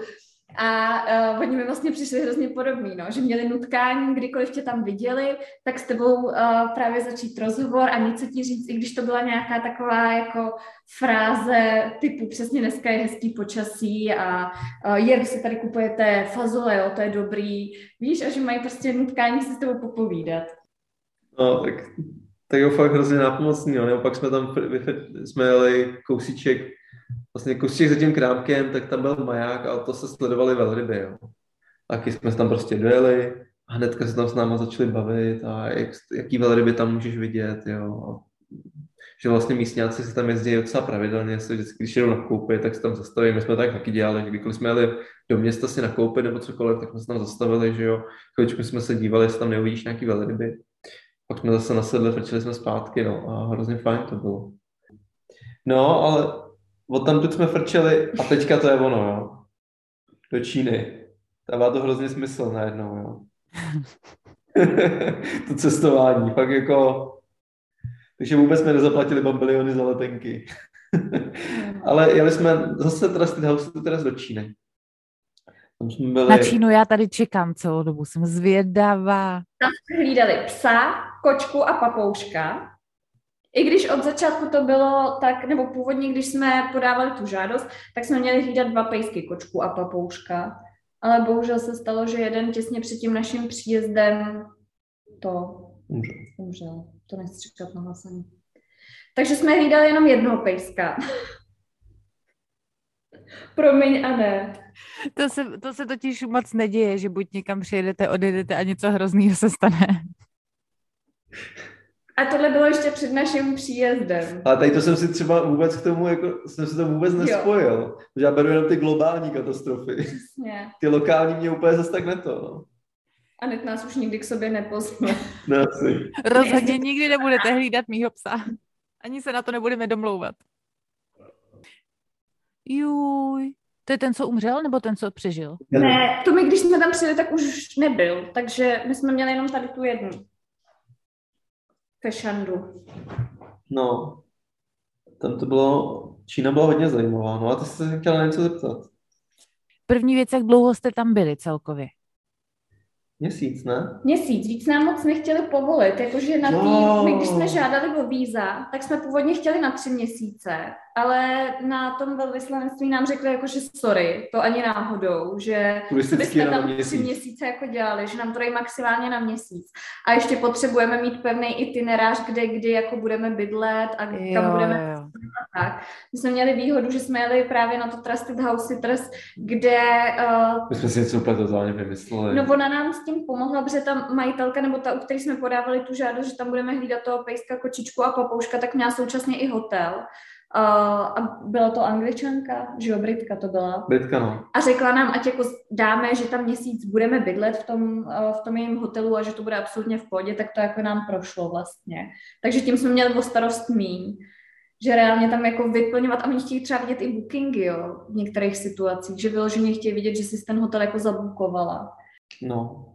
S1: a uh, oni mi vlastně přišli hrozně podobný, no, že měli nutkání, kdykoliv tě tam viděli, tak s tebou uh, právě začít rozhovor a něco ti říct, i když to byla nějaká taková jako fráze typu přesně dneska je hezký počasí a uh, je, vy si tady kupujete fazole, jo, to je dobrý, víš, a že mají prostě nutkání se s tebou popovídat.
S2: No, tak, tak jo, fakt hrozně nápomocný, jo, nebo pak jsme tam, jsme jeli kousíček vlastně kousíček za tím krámkem, tak tam byl maják a to se sledovali velryby, jo. Taky jsme tam prostě dojeli a hnedka se tam s náma začali bavit a jak, jaký velryby tam můžeš vidět, jo. Že vlastně místňáci se tam jezdí docela pravidelně, se vždycky, když jdou nakoupit, tak se tam zastaví. My jsme tak taky dělali, že kdykoliv jsme jeli do města si nakoupit nebo cokoliv, tak jsme se tam zastavili, že jo. Chvíličku jsme se dívali, jestli tam neuvidíš nějaký velryby. pak jsme zase nasedli, frčili jsme zpátky, no a hrozně fajn to bylo. No, ale od tam jsme frčeli a teďka to je ono, jo. Do Číny. Dává to hrozně smysl najednou, jo. to cestování, fakt jako... Takže vůbec jsme nezaplatili bambiliony za letenky. Ale jeli jsme zase Trusted House teraz do Číny.
S3: Tam jsme byli... Na Čínu já tady čekám celou dobu, jsem zvědavá.
S1: Tam jsme hlídali psa, kočku a papouška. I když od začátku to bylo tak, nebo původně, když jsme podávali tu žádost, tak jsme měli hlídat dva pejsky, kočku a papouška. Ale bohužel se stalo, že jeden těsně před tím naším příjezdem to umřel. To nechci říkat na hlasení. Takže jsme hlídali jenom jednoho pejska. Promiň a ne.
S3: To se, to se totiž moc neděje, že buď někam přijedete, odjedete a něco hroznýho se stane.
S1: A tohle bylo ještě před naším příjezdem.
S2: Ale tady to jsem si třeba vůbec k tomu, jako, jsem si to vůbec nespojil. Jo. Že já beru jenom ty globální katastrofy. Přesně. Ty lokální mě úplně zase tak neto. No.
S1: A net nás už nikdy k sobě nepozme.
S2: No, asi.
S3: Rozhodně nikdy nebudete hlídat mýho psa. Ani se na to nebudeme domlouvat. Juj. To je ten, co umřel, nebo ten, co přežil?
S1: Ne, to my, když jsme tam přijeli, tak už nebyl. Takže my jsme měli jenom tady tu jednu. Fešandu.
S2: No, tam to bylo, Čína byla hodně zajímavá. No a ty jsi se chtěla něco zeptat.
S3: První věc, jak dlouho jste tam byli celkově?
S2: Měsíc, ne?
S1: Měsíc, víc nám moc nechtěli povolit, jakože na tý, my když jsme žádali o víza, tak jsme původně chtěli na tři měsíce, ale na tom velvyslanectví nám řekli jako, že sorry, to ani náhodou, že bychom tam měsíc. tři měsíce jako dělali, že nám to dají maximálně na měsíc. A ještě potřebujeme mít pevný itinerář, kde kdy jako budeme bydlet a jo, kam budeme jo. tak. My jsme měli výhodu, že jsme jeli právě na to Trusted House Sitters, kde...
S2: Uh, My jsme si něco úplně totálně vymysleli.
S1: No ona nám s tím pomohla, protože ta majitelka, nebo ta, u které jsme podávali tu žádost, že tam budeme hlídat toho pejska, kočičku a papouška, tak měla současně i hotel. Uh, a byla to angličanka, že jo, Britka to byla.
S2: Britka, no.
S1: A řekla nám, ať jako dáme, že tam měsíc budeme bydlet v tom, uh, v tom jejím hotelu a že to bude absolutně v pohodě, tak to jako nám prošlo vlastně. Takže tím jsme měli o starost míň že reálně tam jako vyplňovat a oni chtějí třeba vidět i bookingy, jo, v některých situacích, že vyloženě chtějí vidět, že si ten hotel jako zabukovala.
S2: No,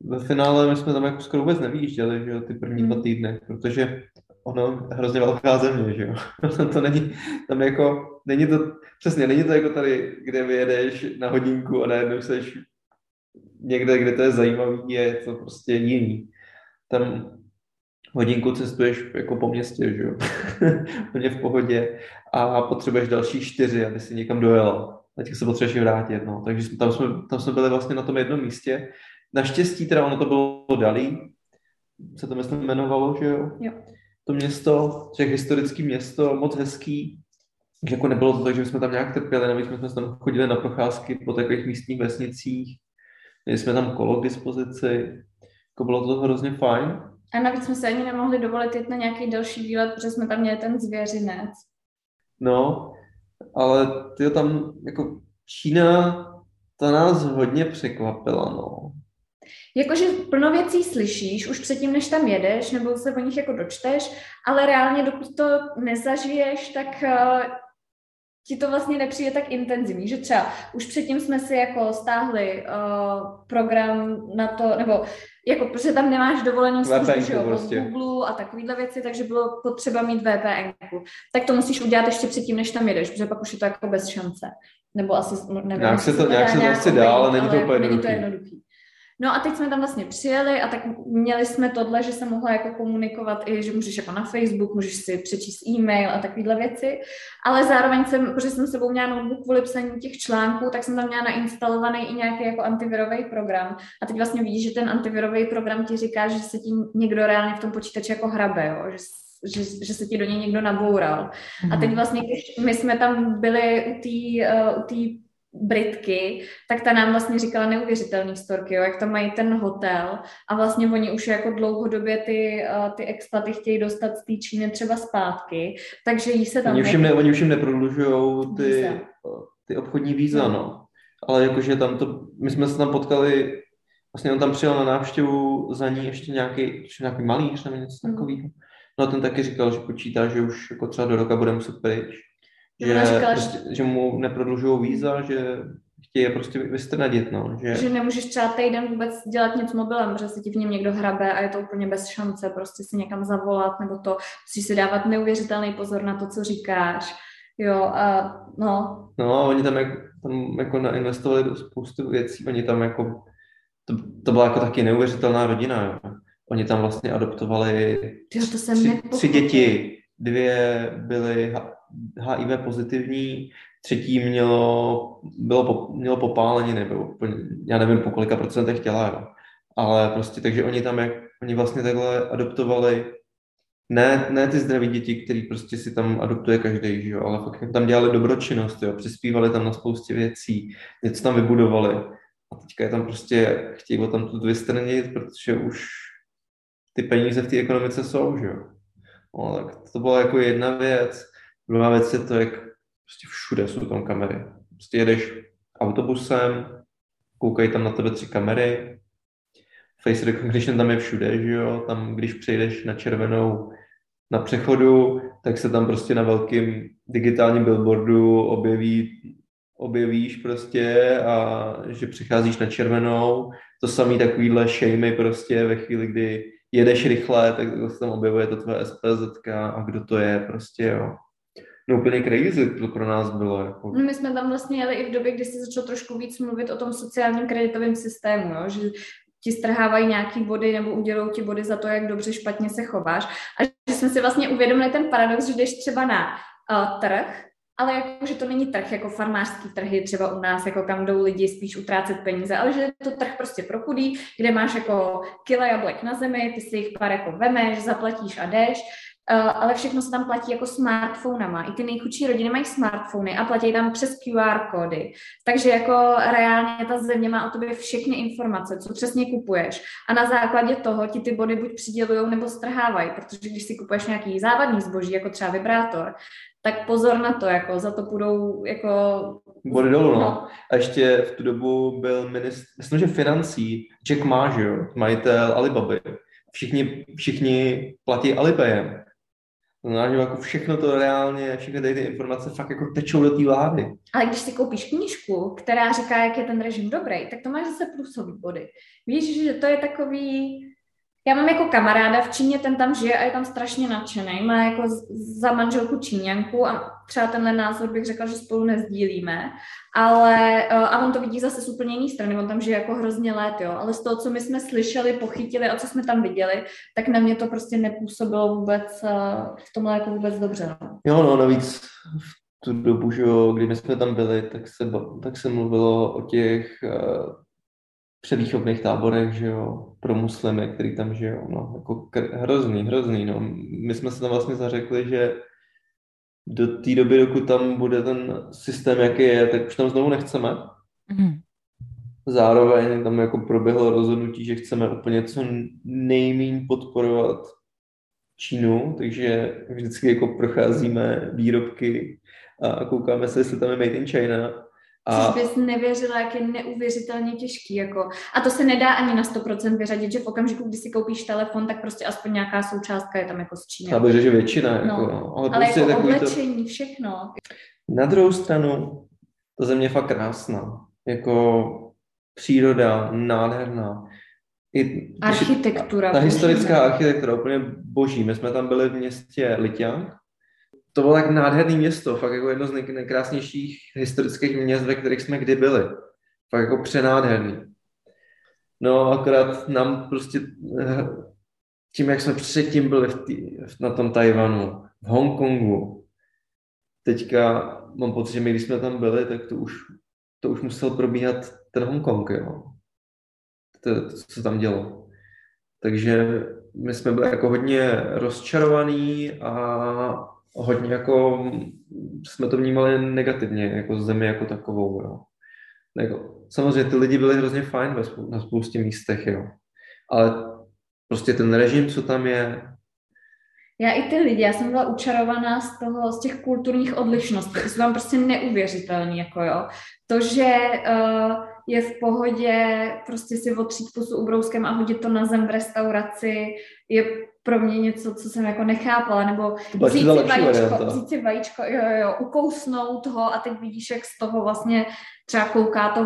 S2: ve finále my jsme tam jako skoro vůbec nevyjížděli, že jo, ty první dva hmm. týdny, protože ono hrozně velká země, že jo. to není, tam jako, není to, přesně, není to jako tady, kde vyjedeš na hodinku a najednou seš někde, kde to je zajímavý, je to prostě jiný. Tam hodinku cestuješ jako po městě, že jo, úplně v pohodě a potřebuješ další čtyři, aby si někam dojel. Těch se potřebuješ vrátit, no. Takže tam jsme, tam jsme byli vlastně na tom jednom místě. Naštěstí teda ono to bylo dalí, se to myslím jmenovalo, že jo?
S1: jo.
S2: To město, těch historický město, moc hezký. Že jako nebylo to tak, že jsme tam nějak trpěli, navíc jsme tam chodili na procházky po takových místních vesnicích. Měli jsme tam kolo k dispozici. Jako bylo to hrozně fajn.
S1: A navíc jsme se ani nemohli dovolit jít na nějaký další výlet, protože jsme tam měli ten zvěřinec.
S2: No, ale ty tam jako Čína, ta nás hodně překvapila, no.
S1: Jakože plno věcí slyšíš už předtím, než tam jedeš, nebo se o nich jako dočteš, ale reálně, dokud to nezažiješ, tak uh, ti to vlastně nepřijde tak intenzivní, že třeba už předtím jsme si jako stáhli uh, program na to, nebo jako protože tam nemáš dovolenou službu, prostě. Google a takovýhle věci, takže bylo potřeba mít VPN. Tak to musíš udělat ještě předtím, než tam jedeš, protože pak už je to jako bez šance. Nebo asi, nevím.
S2: Nějak se to, nějak se to asi dá, ale není to úplně
S1: jednoduchý. No a teď jsme tam vlastně přijeli a tak měli jsme tohle, že jsem mohla jako komunikovat i, že můžeš jako na Facebook, můžeš si přečíst e-mail a takovéhle věci, ale zároveň jsem, protože jsem sebou měla notebook kvůli psaní těch článků, tak jsem tam měla nainstalovaný i nějaký jako antivirový program a teď vlastně vidíš, že ten antivirový program ti říká, že se tím někdo reálně v tom počítači jako hrabe, jo? že že, že se ti do něj někdo naboural. Mm-hmm. A teď mhm. vlastně, když my jsme tam byli u té uh, u Britky, tak ta nám vlastně říkala neuvěřitelný storky, jo, jak tam mají ten hotel a vlastně oni už jako dlouhodobě ty, uh, ty expaty chtějí dostat z té Číny třeba zpátky, takže jí se tam...
S2: Oni už jim, ne, oni už jim neprodlužují ty, ty obchodní víza, no. Ale jakože tam to, my jsme se tam potkali vlastně on tam přijel na návštěvu za ní ještě nějaký, nějaký malíř nebo něco mm. takového. No a ten taky říkal, že počítá, že už jako třeba do roka bude muset pryč. Že, říkala, prostě, že... že mu neprodlužují víza, že chtějí je prostě vystrnadit, no.
S1: Že... že nemůžeš třeba týden vůbec dělat nic mobilem, že se ti v něm někdo hrabe a je to úplně bez šance prostě si někam zavolat nebo to, musíš si dávat neuvěřitelný pozor na to, co říkáš. Jo, a no.
S2: No a oni tam, jak, tam jako nainvestovali do spoustu věcí, oni tam jako, to, to byla jako taky neuvěřitelná rodina, jo. Oni tam vlastně adoptovali
S1: jo, to jsem
S2: tři, tři děti, dvě byly HIV pozitivní, třetí mělo, bylo, mělo popálení, nebo já nevím po kolika procentech těla, jo. ale prostě takže oni tam, jak oni vlastně takhle adoptovali ne, ne ty zdraví děti, který prostě si tam adoptuje každý, že jo, ale fakt tam dělali dobročinnost, jo, přispívali tam na spoustě věcí, něco tam vybudovali a teďka je tam prostě, chtějí o tam tu vystranit, protože už ty peníze v té ekonomice jsou, že jo. No, tak to byla jako jedna věc. Druhá věc je to, jak prostě všude jsou tam kamery. Prostě jedeš autobusem, koukají tam na tebe tři kamery, face recognition tam je všude, že jo, tam když přejdeš na červenou na přechodu, tak se tam prostě na velkém digitálním billboardu objeví, objevíš prostě a že přicházíš na červenou. To samý takovýhle shamey prostě ve chvíli, kdy jedeš rychle, tak se tam objevuje to tvoje SPZ a kdo to je prostě, jo. No úplně crazy to pro nás bylo. Jako.
S1: No my jsme tam vlastně jeli i v době, kdy se začalo trošku víc mluvit o tom sociálním kreditovém systému, jo? že ti strhávají nějaký body nebo udělou ti body za to, jak dobře špatně se chováš. A že jsme si vlastně uvědomili ten paradox, že jdeš třeba na uh, trh, ale jako, že to není trh jako farmářský trhy třeba u nás, jako kam jdou lidi spíš utrácet peníze, ale že je to trh prostě pro chudý, kde máš jako kila jablek na zemi, ty si jich pár jako vemeš, zaplatíš a jdeš ale všechno se tam platí jako smartphonama. I ty nejchudší rodiny mají smartfony a platí tam přes QR kódy. Takže jako reálně ta země má o tobě všechny informace, co přesně kupuješ. A na základě toho ti ty body buď přidělují nebo strhávají, protože když si kupuješ nějaký závadný zboží, jako třeba vibrátor, tak pozor na to, jako za to půjdou jako...
S2: Body dolů, no. no. A ještě v tu dobu byl ministr, myslím, že financí, Jack Ma, že jo, majitel Alibaby. Všichni, všichni platí Alipayem. To znamená, že jako všechno to reálně, všechny ty informace fakt jako tečou do té vlády.
S1: Ale když si koupíš knížku, která říká, jak je ten režim dobrý, tak to máš zase plusový body. Víš, že to je takový, já mám jako kamaráda v Číně, ten tam žije a je tam strašně nadšený. Má jako za manželku Číňanku a třeba tenhle názor bych řekla, že spolu nezdílíme, ale eh, a on to vidí zase z úplně jiné strany, on tam žije jako hrozně let, jo, ale z toho, co my jsme slyšeli, pochytili a co jsme tam viděli, tak na mě to prostě nepůsobilo vůbec eh, v tomhle jako vůbec dobře. No.
S2: Jo, no, navíc v tu dobu, že jo, kdy my jsme tam byli, tak se, tak se mluvilo o těch uh, převýchovných táborech, že jo, pro muslimy, který tam žijou, no, jako hrozný, hrozný, no. My jsme se tam vlastně zařekli, že do té doby, dokud tam bude ten systém, jaký je, tak už tam znovu nechceme. Mm. Zároveň tam jako proběhlo rozhodnutí, že chceme úplně co nejméně podporovat Čínu, takže vždycky jako procházíme výrobky a koukáme se, jestli tam je made in China
S1: a... Což bys nevěřila, jak je neuvěřitelně těžký. Jako. A to se nedá ani na 100% vyřadit, že v okamžiku, kdy si koupíš telefon, tak prostě aspoň nějaká součástka je tam jako z Číny.
S2: Bych že většina. Jako, no.
S1: no. Ale, ale prostě jako oblečení, to... všechno.
S2: Na druhou stranu, to země je fakt krásná. Jako příroda, nádherná.
S1: I, architektura.
S2: Ta, ta historická architektura úplně boží. My jsme tam byli v městě Litěnk to bylo tak nádherné město, fakt jako jedno z nejkrásnějších historických měst, ve kterých jsme kdy byli. Fakt jako přenádherný. No akorát nám prostě eh, tím, jak jsme předtím byli v tý, na tom Tajvanu, v Hongkongu, teďka mám pocit, že my, když jsme tam byli, tak to už, to už musel probíhat ten Hongkong, jo. To, to, co tam dělo. Takže my jsme byli jako hodně rozčarovaní a hodně jako jsme to vnímali negativně, jako zemi jako takovou, jo. Jako, samozřejmě ty lidi byli hrozně fajn ve spou- na spoustě místech, jo. Ale prostě ten režim, co tam je,
S1: já i ty lidi, já jsem byla učarovaná z toho, z těch kulturních odlišností. Jsou tam prostě neuvěřitelný, jako jo. To, že uh, je v pohodě prostě si otřít pusu ubrouskem a hodit to na zem v restauraci, je pro mě něco, co jsem jako nechápala, nebo vzít si, vajíčko, vzít si vajíčko, jo, jo, ukousnout ho a teď vidíš, jak z toho vlastně třeba kouká to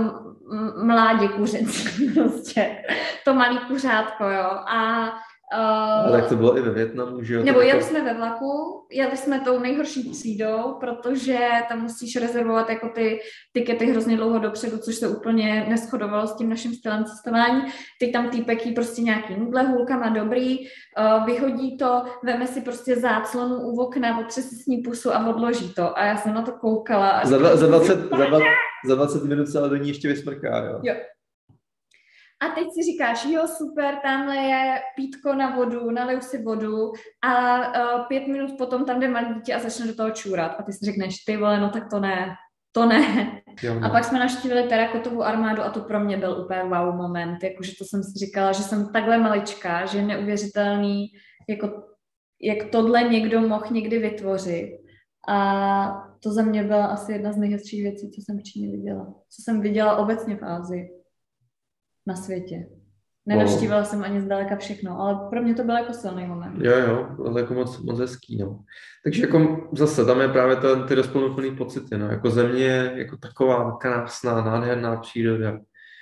S1: mládě kuřecí, prostě. To malý kuřátko, jo, a
S2: Uh, Ale tak to bylo i ve Větnamu, že jo?
S1: Nebo jeli jako... jsme ve vlaku, jeli jsme tou nejhorší třídou, protože tam musíš rezervovat jako ty tikety hrozně dlouho dopředu, což se úplně neschodovalo s tím naším stylem cestování. Teď tam týpek jí prostě nějaký nudle, hůlkama dobrý, uh, vyhodí to, veme si prostě záclonu u okna, otře si s ní pusu a odloží to. A já jsem na to koukala. A
S2: za, dva, za, 20, za, 20, za 20 minut se ale do ní ještě vysmrká, jo?
S1: Jo, a teď si říkáš, jo, super, tamhle je pítko na vodu, naliju si vodu a uh, pět minut potom tam jde malé dítě a začne do toho čůrat. A ty si řekneš, ty vole, no tak to ne, to ne. Jo, no. A pak jsme navštívili terakotovou armádu a to pro mě byl úplně wow moment, jakože to jsem si říkala, že jsem takhle maličká, že je neuvěřitelný, jako, jak tohle někdo mohl někdy vytvořit. A to za mě byla asi jedna z nejhezčích věcí, co jsem v Číně viděla. Co jsem viděla obecně v Ázii na světě. Nenavštívila wow. jsem ani zdaleka všechno, ale pro mě to byl jako silný moment.
S2: Jo, jo, ale jako moc, moc hezký, no. Takže jako zase tam je právě ten, ty rozplnutelný pocity, no. Jako země, jako taková krásná, nádherná příroda.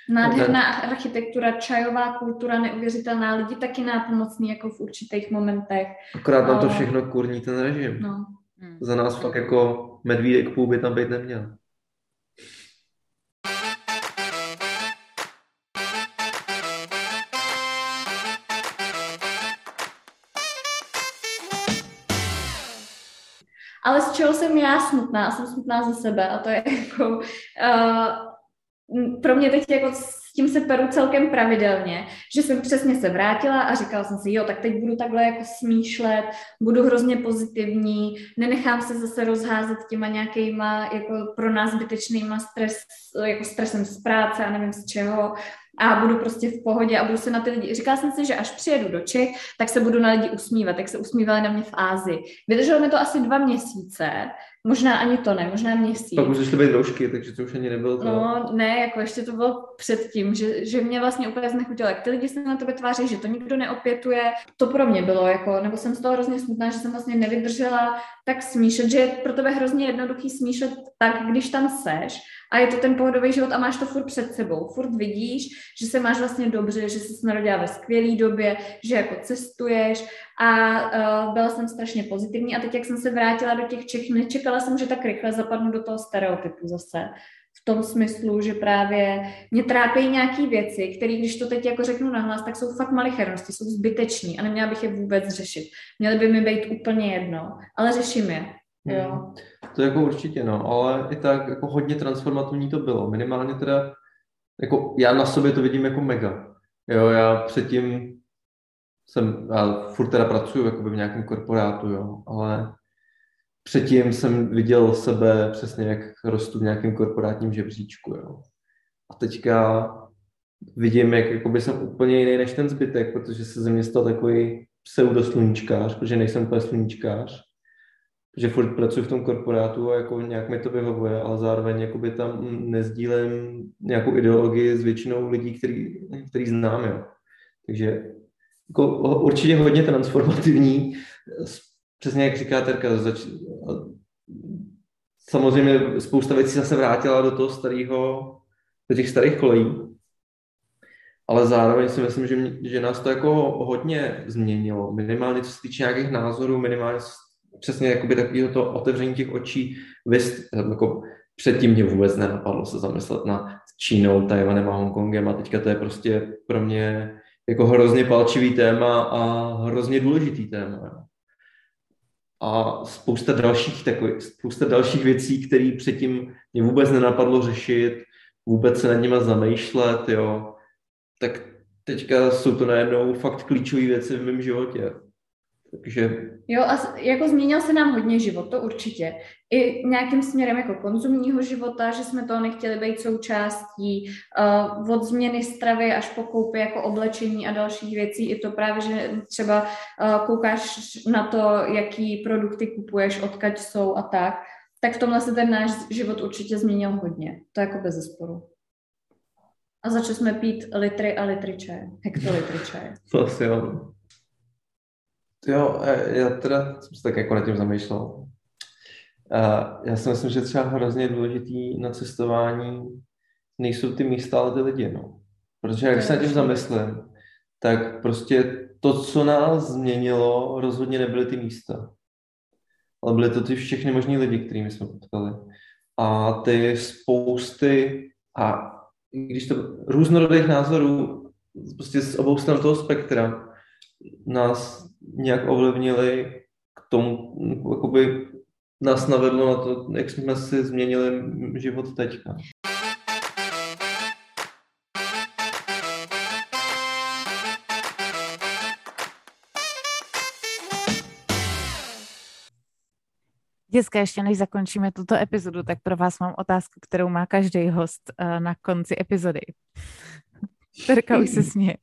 S1: Nádherná ten... architektura, čajová kultura, neuvěřitelná, lidi taky nápomocní jako v určitých momentech.
S2: Akorát tam ale... to všechno kurní ten režim. No. Za nás fakt jako medvídek půl by tam být neměl.
S1: Ale z čeho jsem já smutná, jsem smutná za sebe a to je jako, uh, pro mě teď jako s tím se peru celkem pravidelně, že jsem přesně se vrátila a říkala jsem si, jo, tak teď budu takhle jako smýšlet, budu hrozně pozitivní, nenechám se zase rozházet těma nějakýma jako pro nás zbytečnýma stres, jako stresem z práce a nevím z čeho a budu prostě v pohodě a budu se na ty lidi, říkala jsem si, že až přijedu do Čech, tak se budu na lidi usmívat, jak se usmívali na mě v Ázii. Vydrželo mi to asi dva měsíce, možná ani to ne, možná měsíc.
S2: Pak už začaly být roušky, takže to už ani nebylo to.
S1: No ne, jako ještě to bylo předtím, že, že mě vlastně úplně znechutilo, jak ty lidi se na tebe tváří, že to nikdo neopětuje. To pro mě bylo jako, nebo jsem z toho hrozně smutná, že jsem vlastně nevydržela tak smíšet, že je pro tebe hrozně jednoduchý smíšet tak, když tam seš a je to ten pohodový život a máš to furt před sebou. Furt vidíš, že se máš vlastně dobře, že jsi narodila ve skvělé době, že jako cestuješ a uh, byla jsem strašně pozitivní a teď, jak jsem se vrátila do těch Čech, nečekala jsem, že tak rychle zapadnu do toho stereotypu zase. V tom smyslu, že právě mě trápí nějaké věci, které, když to teď jako řeknu nahlas, tak jsou fakt malichernosti, jsou zbyteční a neměla bych je vůbec řešit. Měly by mi být úplně jedno, ale řeším je. Jo. Hmm.
S2: To jako určitě, no, ale i tak jako hodně transformativní to bylo. Minimálně teda, jako já na sobě to vidím jako mega. Jo, já předtím jsem, já furt teda pracuju jako v nějakém korporátu, jo, ale předtím jsem viděl sebe přesně, jak rostu v nějakém korporátním žebříčku, jo. A teďka vidím, jak jakoby jsem úplně jiný než ten zbytek, protože se ze mě stal takový pseudosluníčkář, protože nejsem úplně sluníčkář že furt pracuji v tom korporátu a jako nějak mi to vyhovuje, ale zároveň jakoby tam nezdílem nějakou ideologii s většinou lidí, který, který znám. Jo. Takže jako určitě hodně transformativní, přesně jak říká Terka, zač... samozřejmě spousta věcí zase vrátila do toho starého, do těch starých kolejí, ale zároveň si myslím, že, mě, že nás to jako hodně změnilo, minimálně co se týče nějakých názorů, minimálně přesně jakoby takového to otevření těch očí, vys, jako předtím mě vůbec nenapadlo se zamyslet na Čínou, Tajvanem a Hongkongem a teďka to je prostě pro mě jako hrozně palčivý téma a hrozně důležitý téma. A spousta dalších takových, spousta dalších věcí, které předtím mě vůbec nenapadlo řešit, vůbec se nad nimi zamýšlet, jo, tak teďka jsou to najednou fakt klíčové věci v mém životě. Takže...
S1: Jo, a jako změnil se nám hodně život, to určitě. I nějakým směrem jako konzumního života, že jsme toho nechtěli být součástí, uh, od změny stravy až po koupy jako oblečení a dalších věcí. I to právě, že třeba uh, koukáš na to, jaký produkty kupuješ, odkaď jsou a tak. Tak v tomhle se ten náš život určitě změnil hodně. To jako bez zesporu. a začali jsme pít litry a litry čaje, hektolitry čaje.
S2: To asi jo. Jo, e, já teda jsem se tak jako nad tím zamýšlel. Já si myslím, že třeba hrozně důležitý na cestování nejsou ty místa, ale ty lidi, no. Protože jak se nad tím zamyslím, tak prostě to, co nás změnilo, rozhodně nebyly ty místa. Ale byly to ty všechny možní lidi, kterými jsme potkali. A ty spousty a když to různorodých názorů prostě z obou stran toho spektra nás nějak ovlivnili k tomu, jakoby nás navedlo na to, jak jsme si změnili život teďka.
S3: Děcka, ještě než zakončíme tuto epizodu, tak pro vás mám otázku, kterou má každý host uh, na konci epizody. Terka už se směje.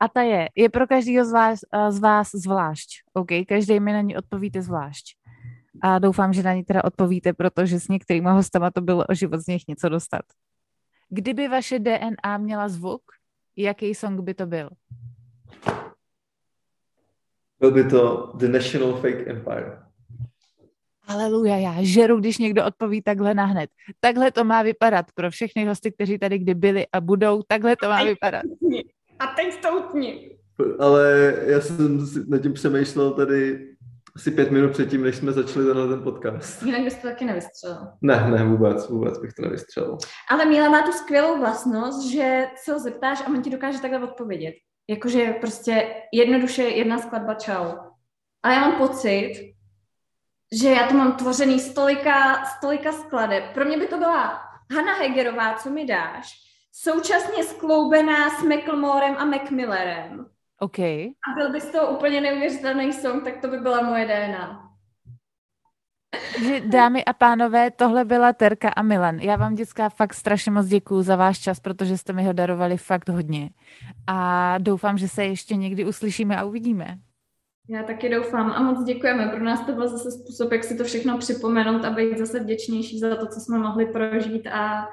S3: A ta je, je pro každého z vás, uh, z vás zvlášť. OK, každý mi na ní odpovíte zvlášť. A doufám, že na ní teda odpovíte, protože s některými hostama to bylo o život z nich něco dostat. Kdyby vaše DNA měla zvuk, jaký song by to byl?
S2: Byl by to The National Fake Empire.
S3: Aleluja, já žeru, když někdo odpoví takhle nahned. Takhle to má vypadat pro všechny hosty, kteří tady kdy byli a budou, takhle to má vypadat.
S1: A teď stoutni.
S2: Ale já jsem nad tím přemýšlel tady asi pět minut předtím, než jsme začali tenhle ten podcast.
S1: Jinak bys to taky nevystřelil.
S2: Ne, ne, vůbec, vůbec bych to nevystřelil.
S1: Ale Míla má tu skvělou vlastnost, že se ho zeptáš a on ti dokáže takhle odpovědět. Jakože prostě jednoduše jedna skladba čau. Ale já mám pocit, že já to mám tvořený stolika, stolika skladeb. Pro mě by to byla Hanna Hegerová, co mi dáš, současně skloubená s McLemorem a Macmillerem.
S3: OK.
S1: A byl bys to úplně neuvěřitelný song, tak to by byla moje DNA.
S3: Že, dámy a pánové, tohle byla Terka a Milan. Já vám, dětská, fakt strašně moc děkuju za váš čas, protože jste mi ho darovali fakt hodně. A doufám, že se ještě někdy uslyšíme a uvidíme.
S1: Já taky doufám a moc děkujeme. Pro nás to byl zase způsob, jak si to všechno připomenout a být zase vděčnější za to, co jsme mohli prožít a,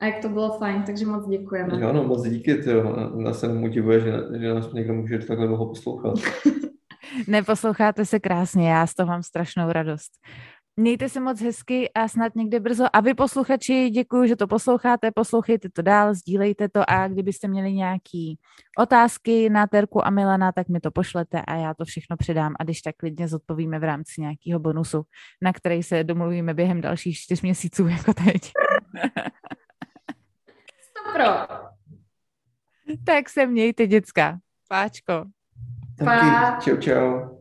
S1: a jak to bylo fajn, takže moc děkujeme.
S2: Jo, no moc díky, ty Nás se motivuje, že, že nás někdo může takhle dlouho poslouchat.
S3: Neposloucháte se krásně, já z toho mám strašnou radost. Mějte se moc hezky a snad někde brzo. A vy posluchači, děkuji, že to posloucháte, poslouchejte to dál, sdílejte to a kdybyste měli nějaký otázky na Terku a Milana, tak mi to pošlete a já to všechno předám a když tak klidně zodpovíme v rámci nějakého bonusu, na který se domluvíme během dalších čtyř měsíců, jako teď.
S1: Stopro.
S3: tak se mějte, děcka. Páčko.
S2: Taky. Čau, čau.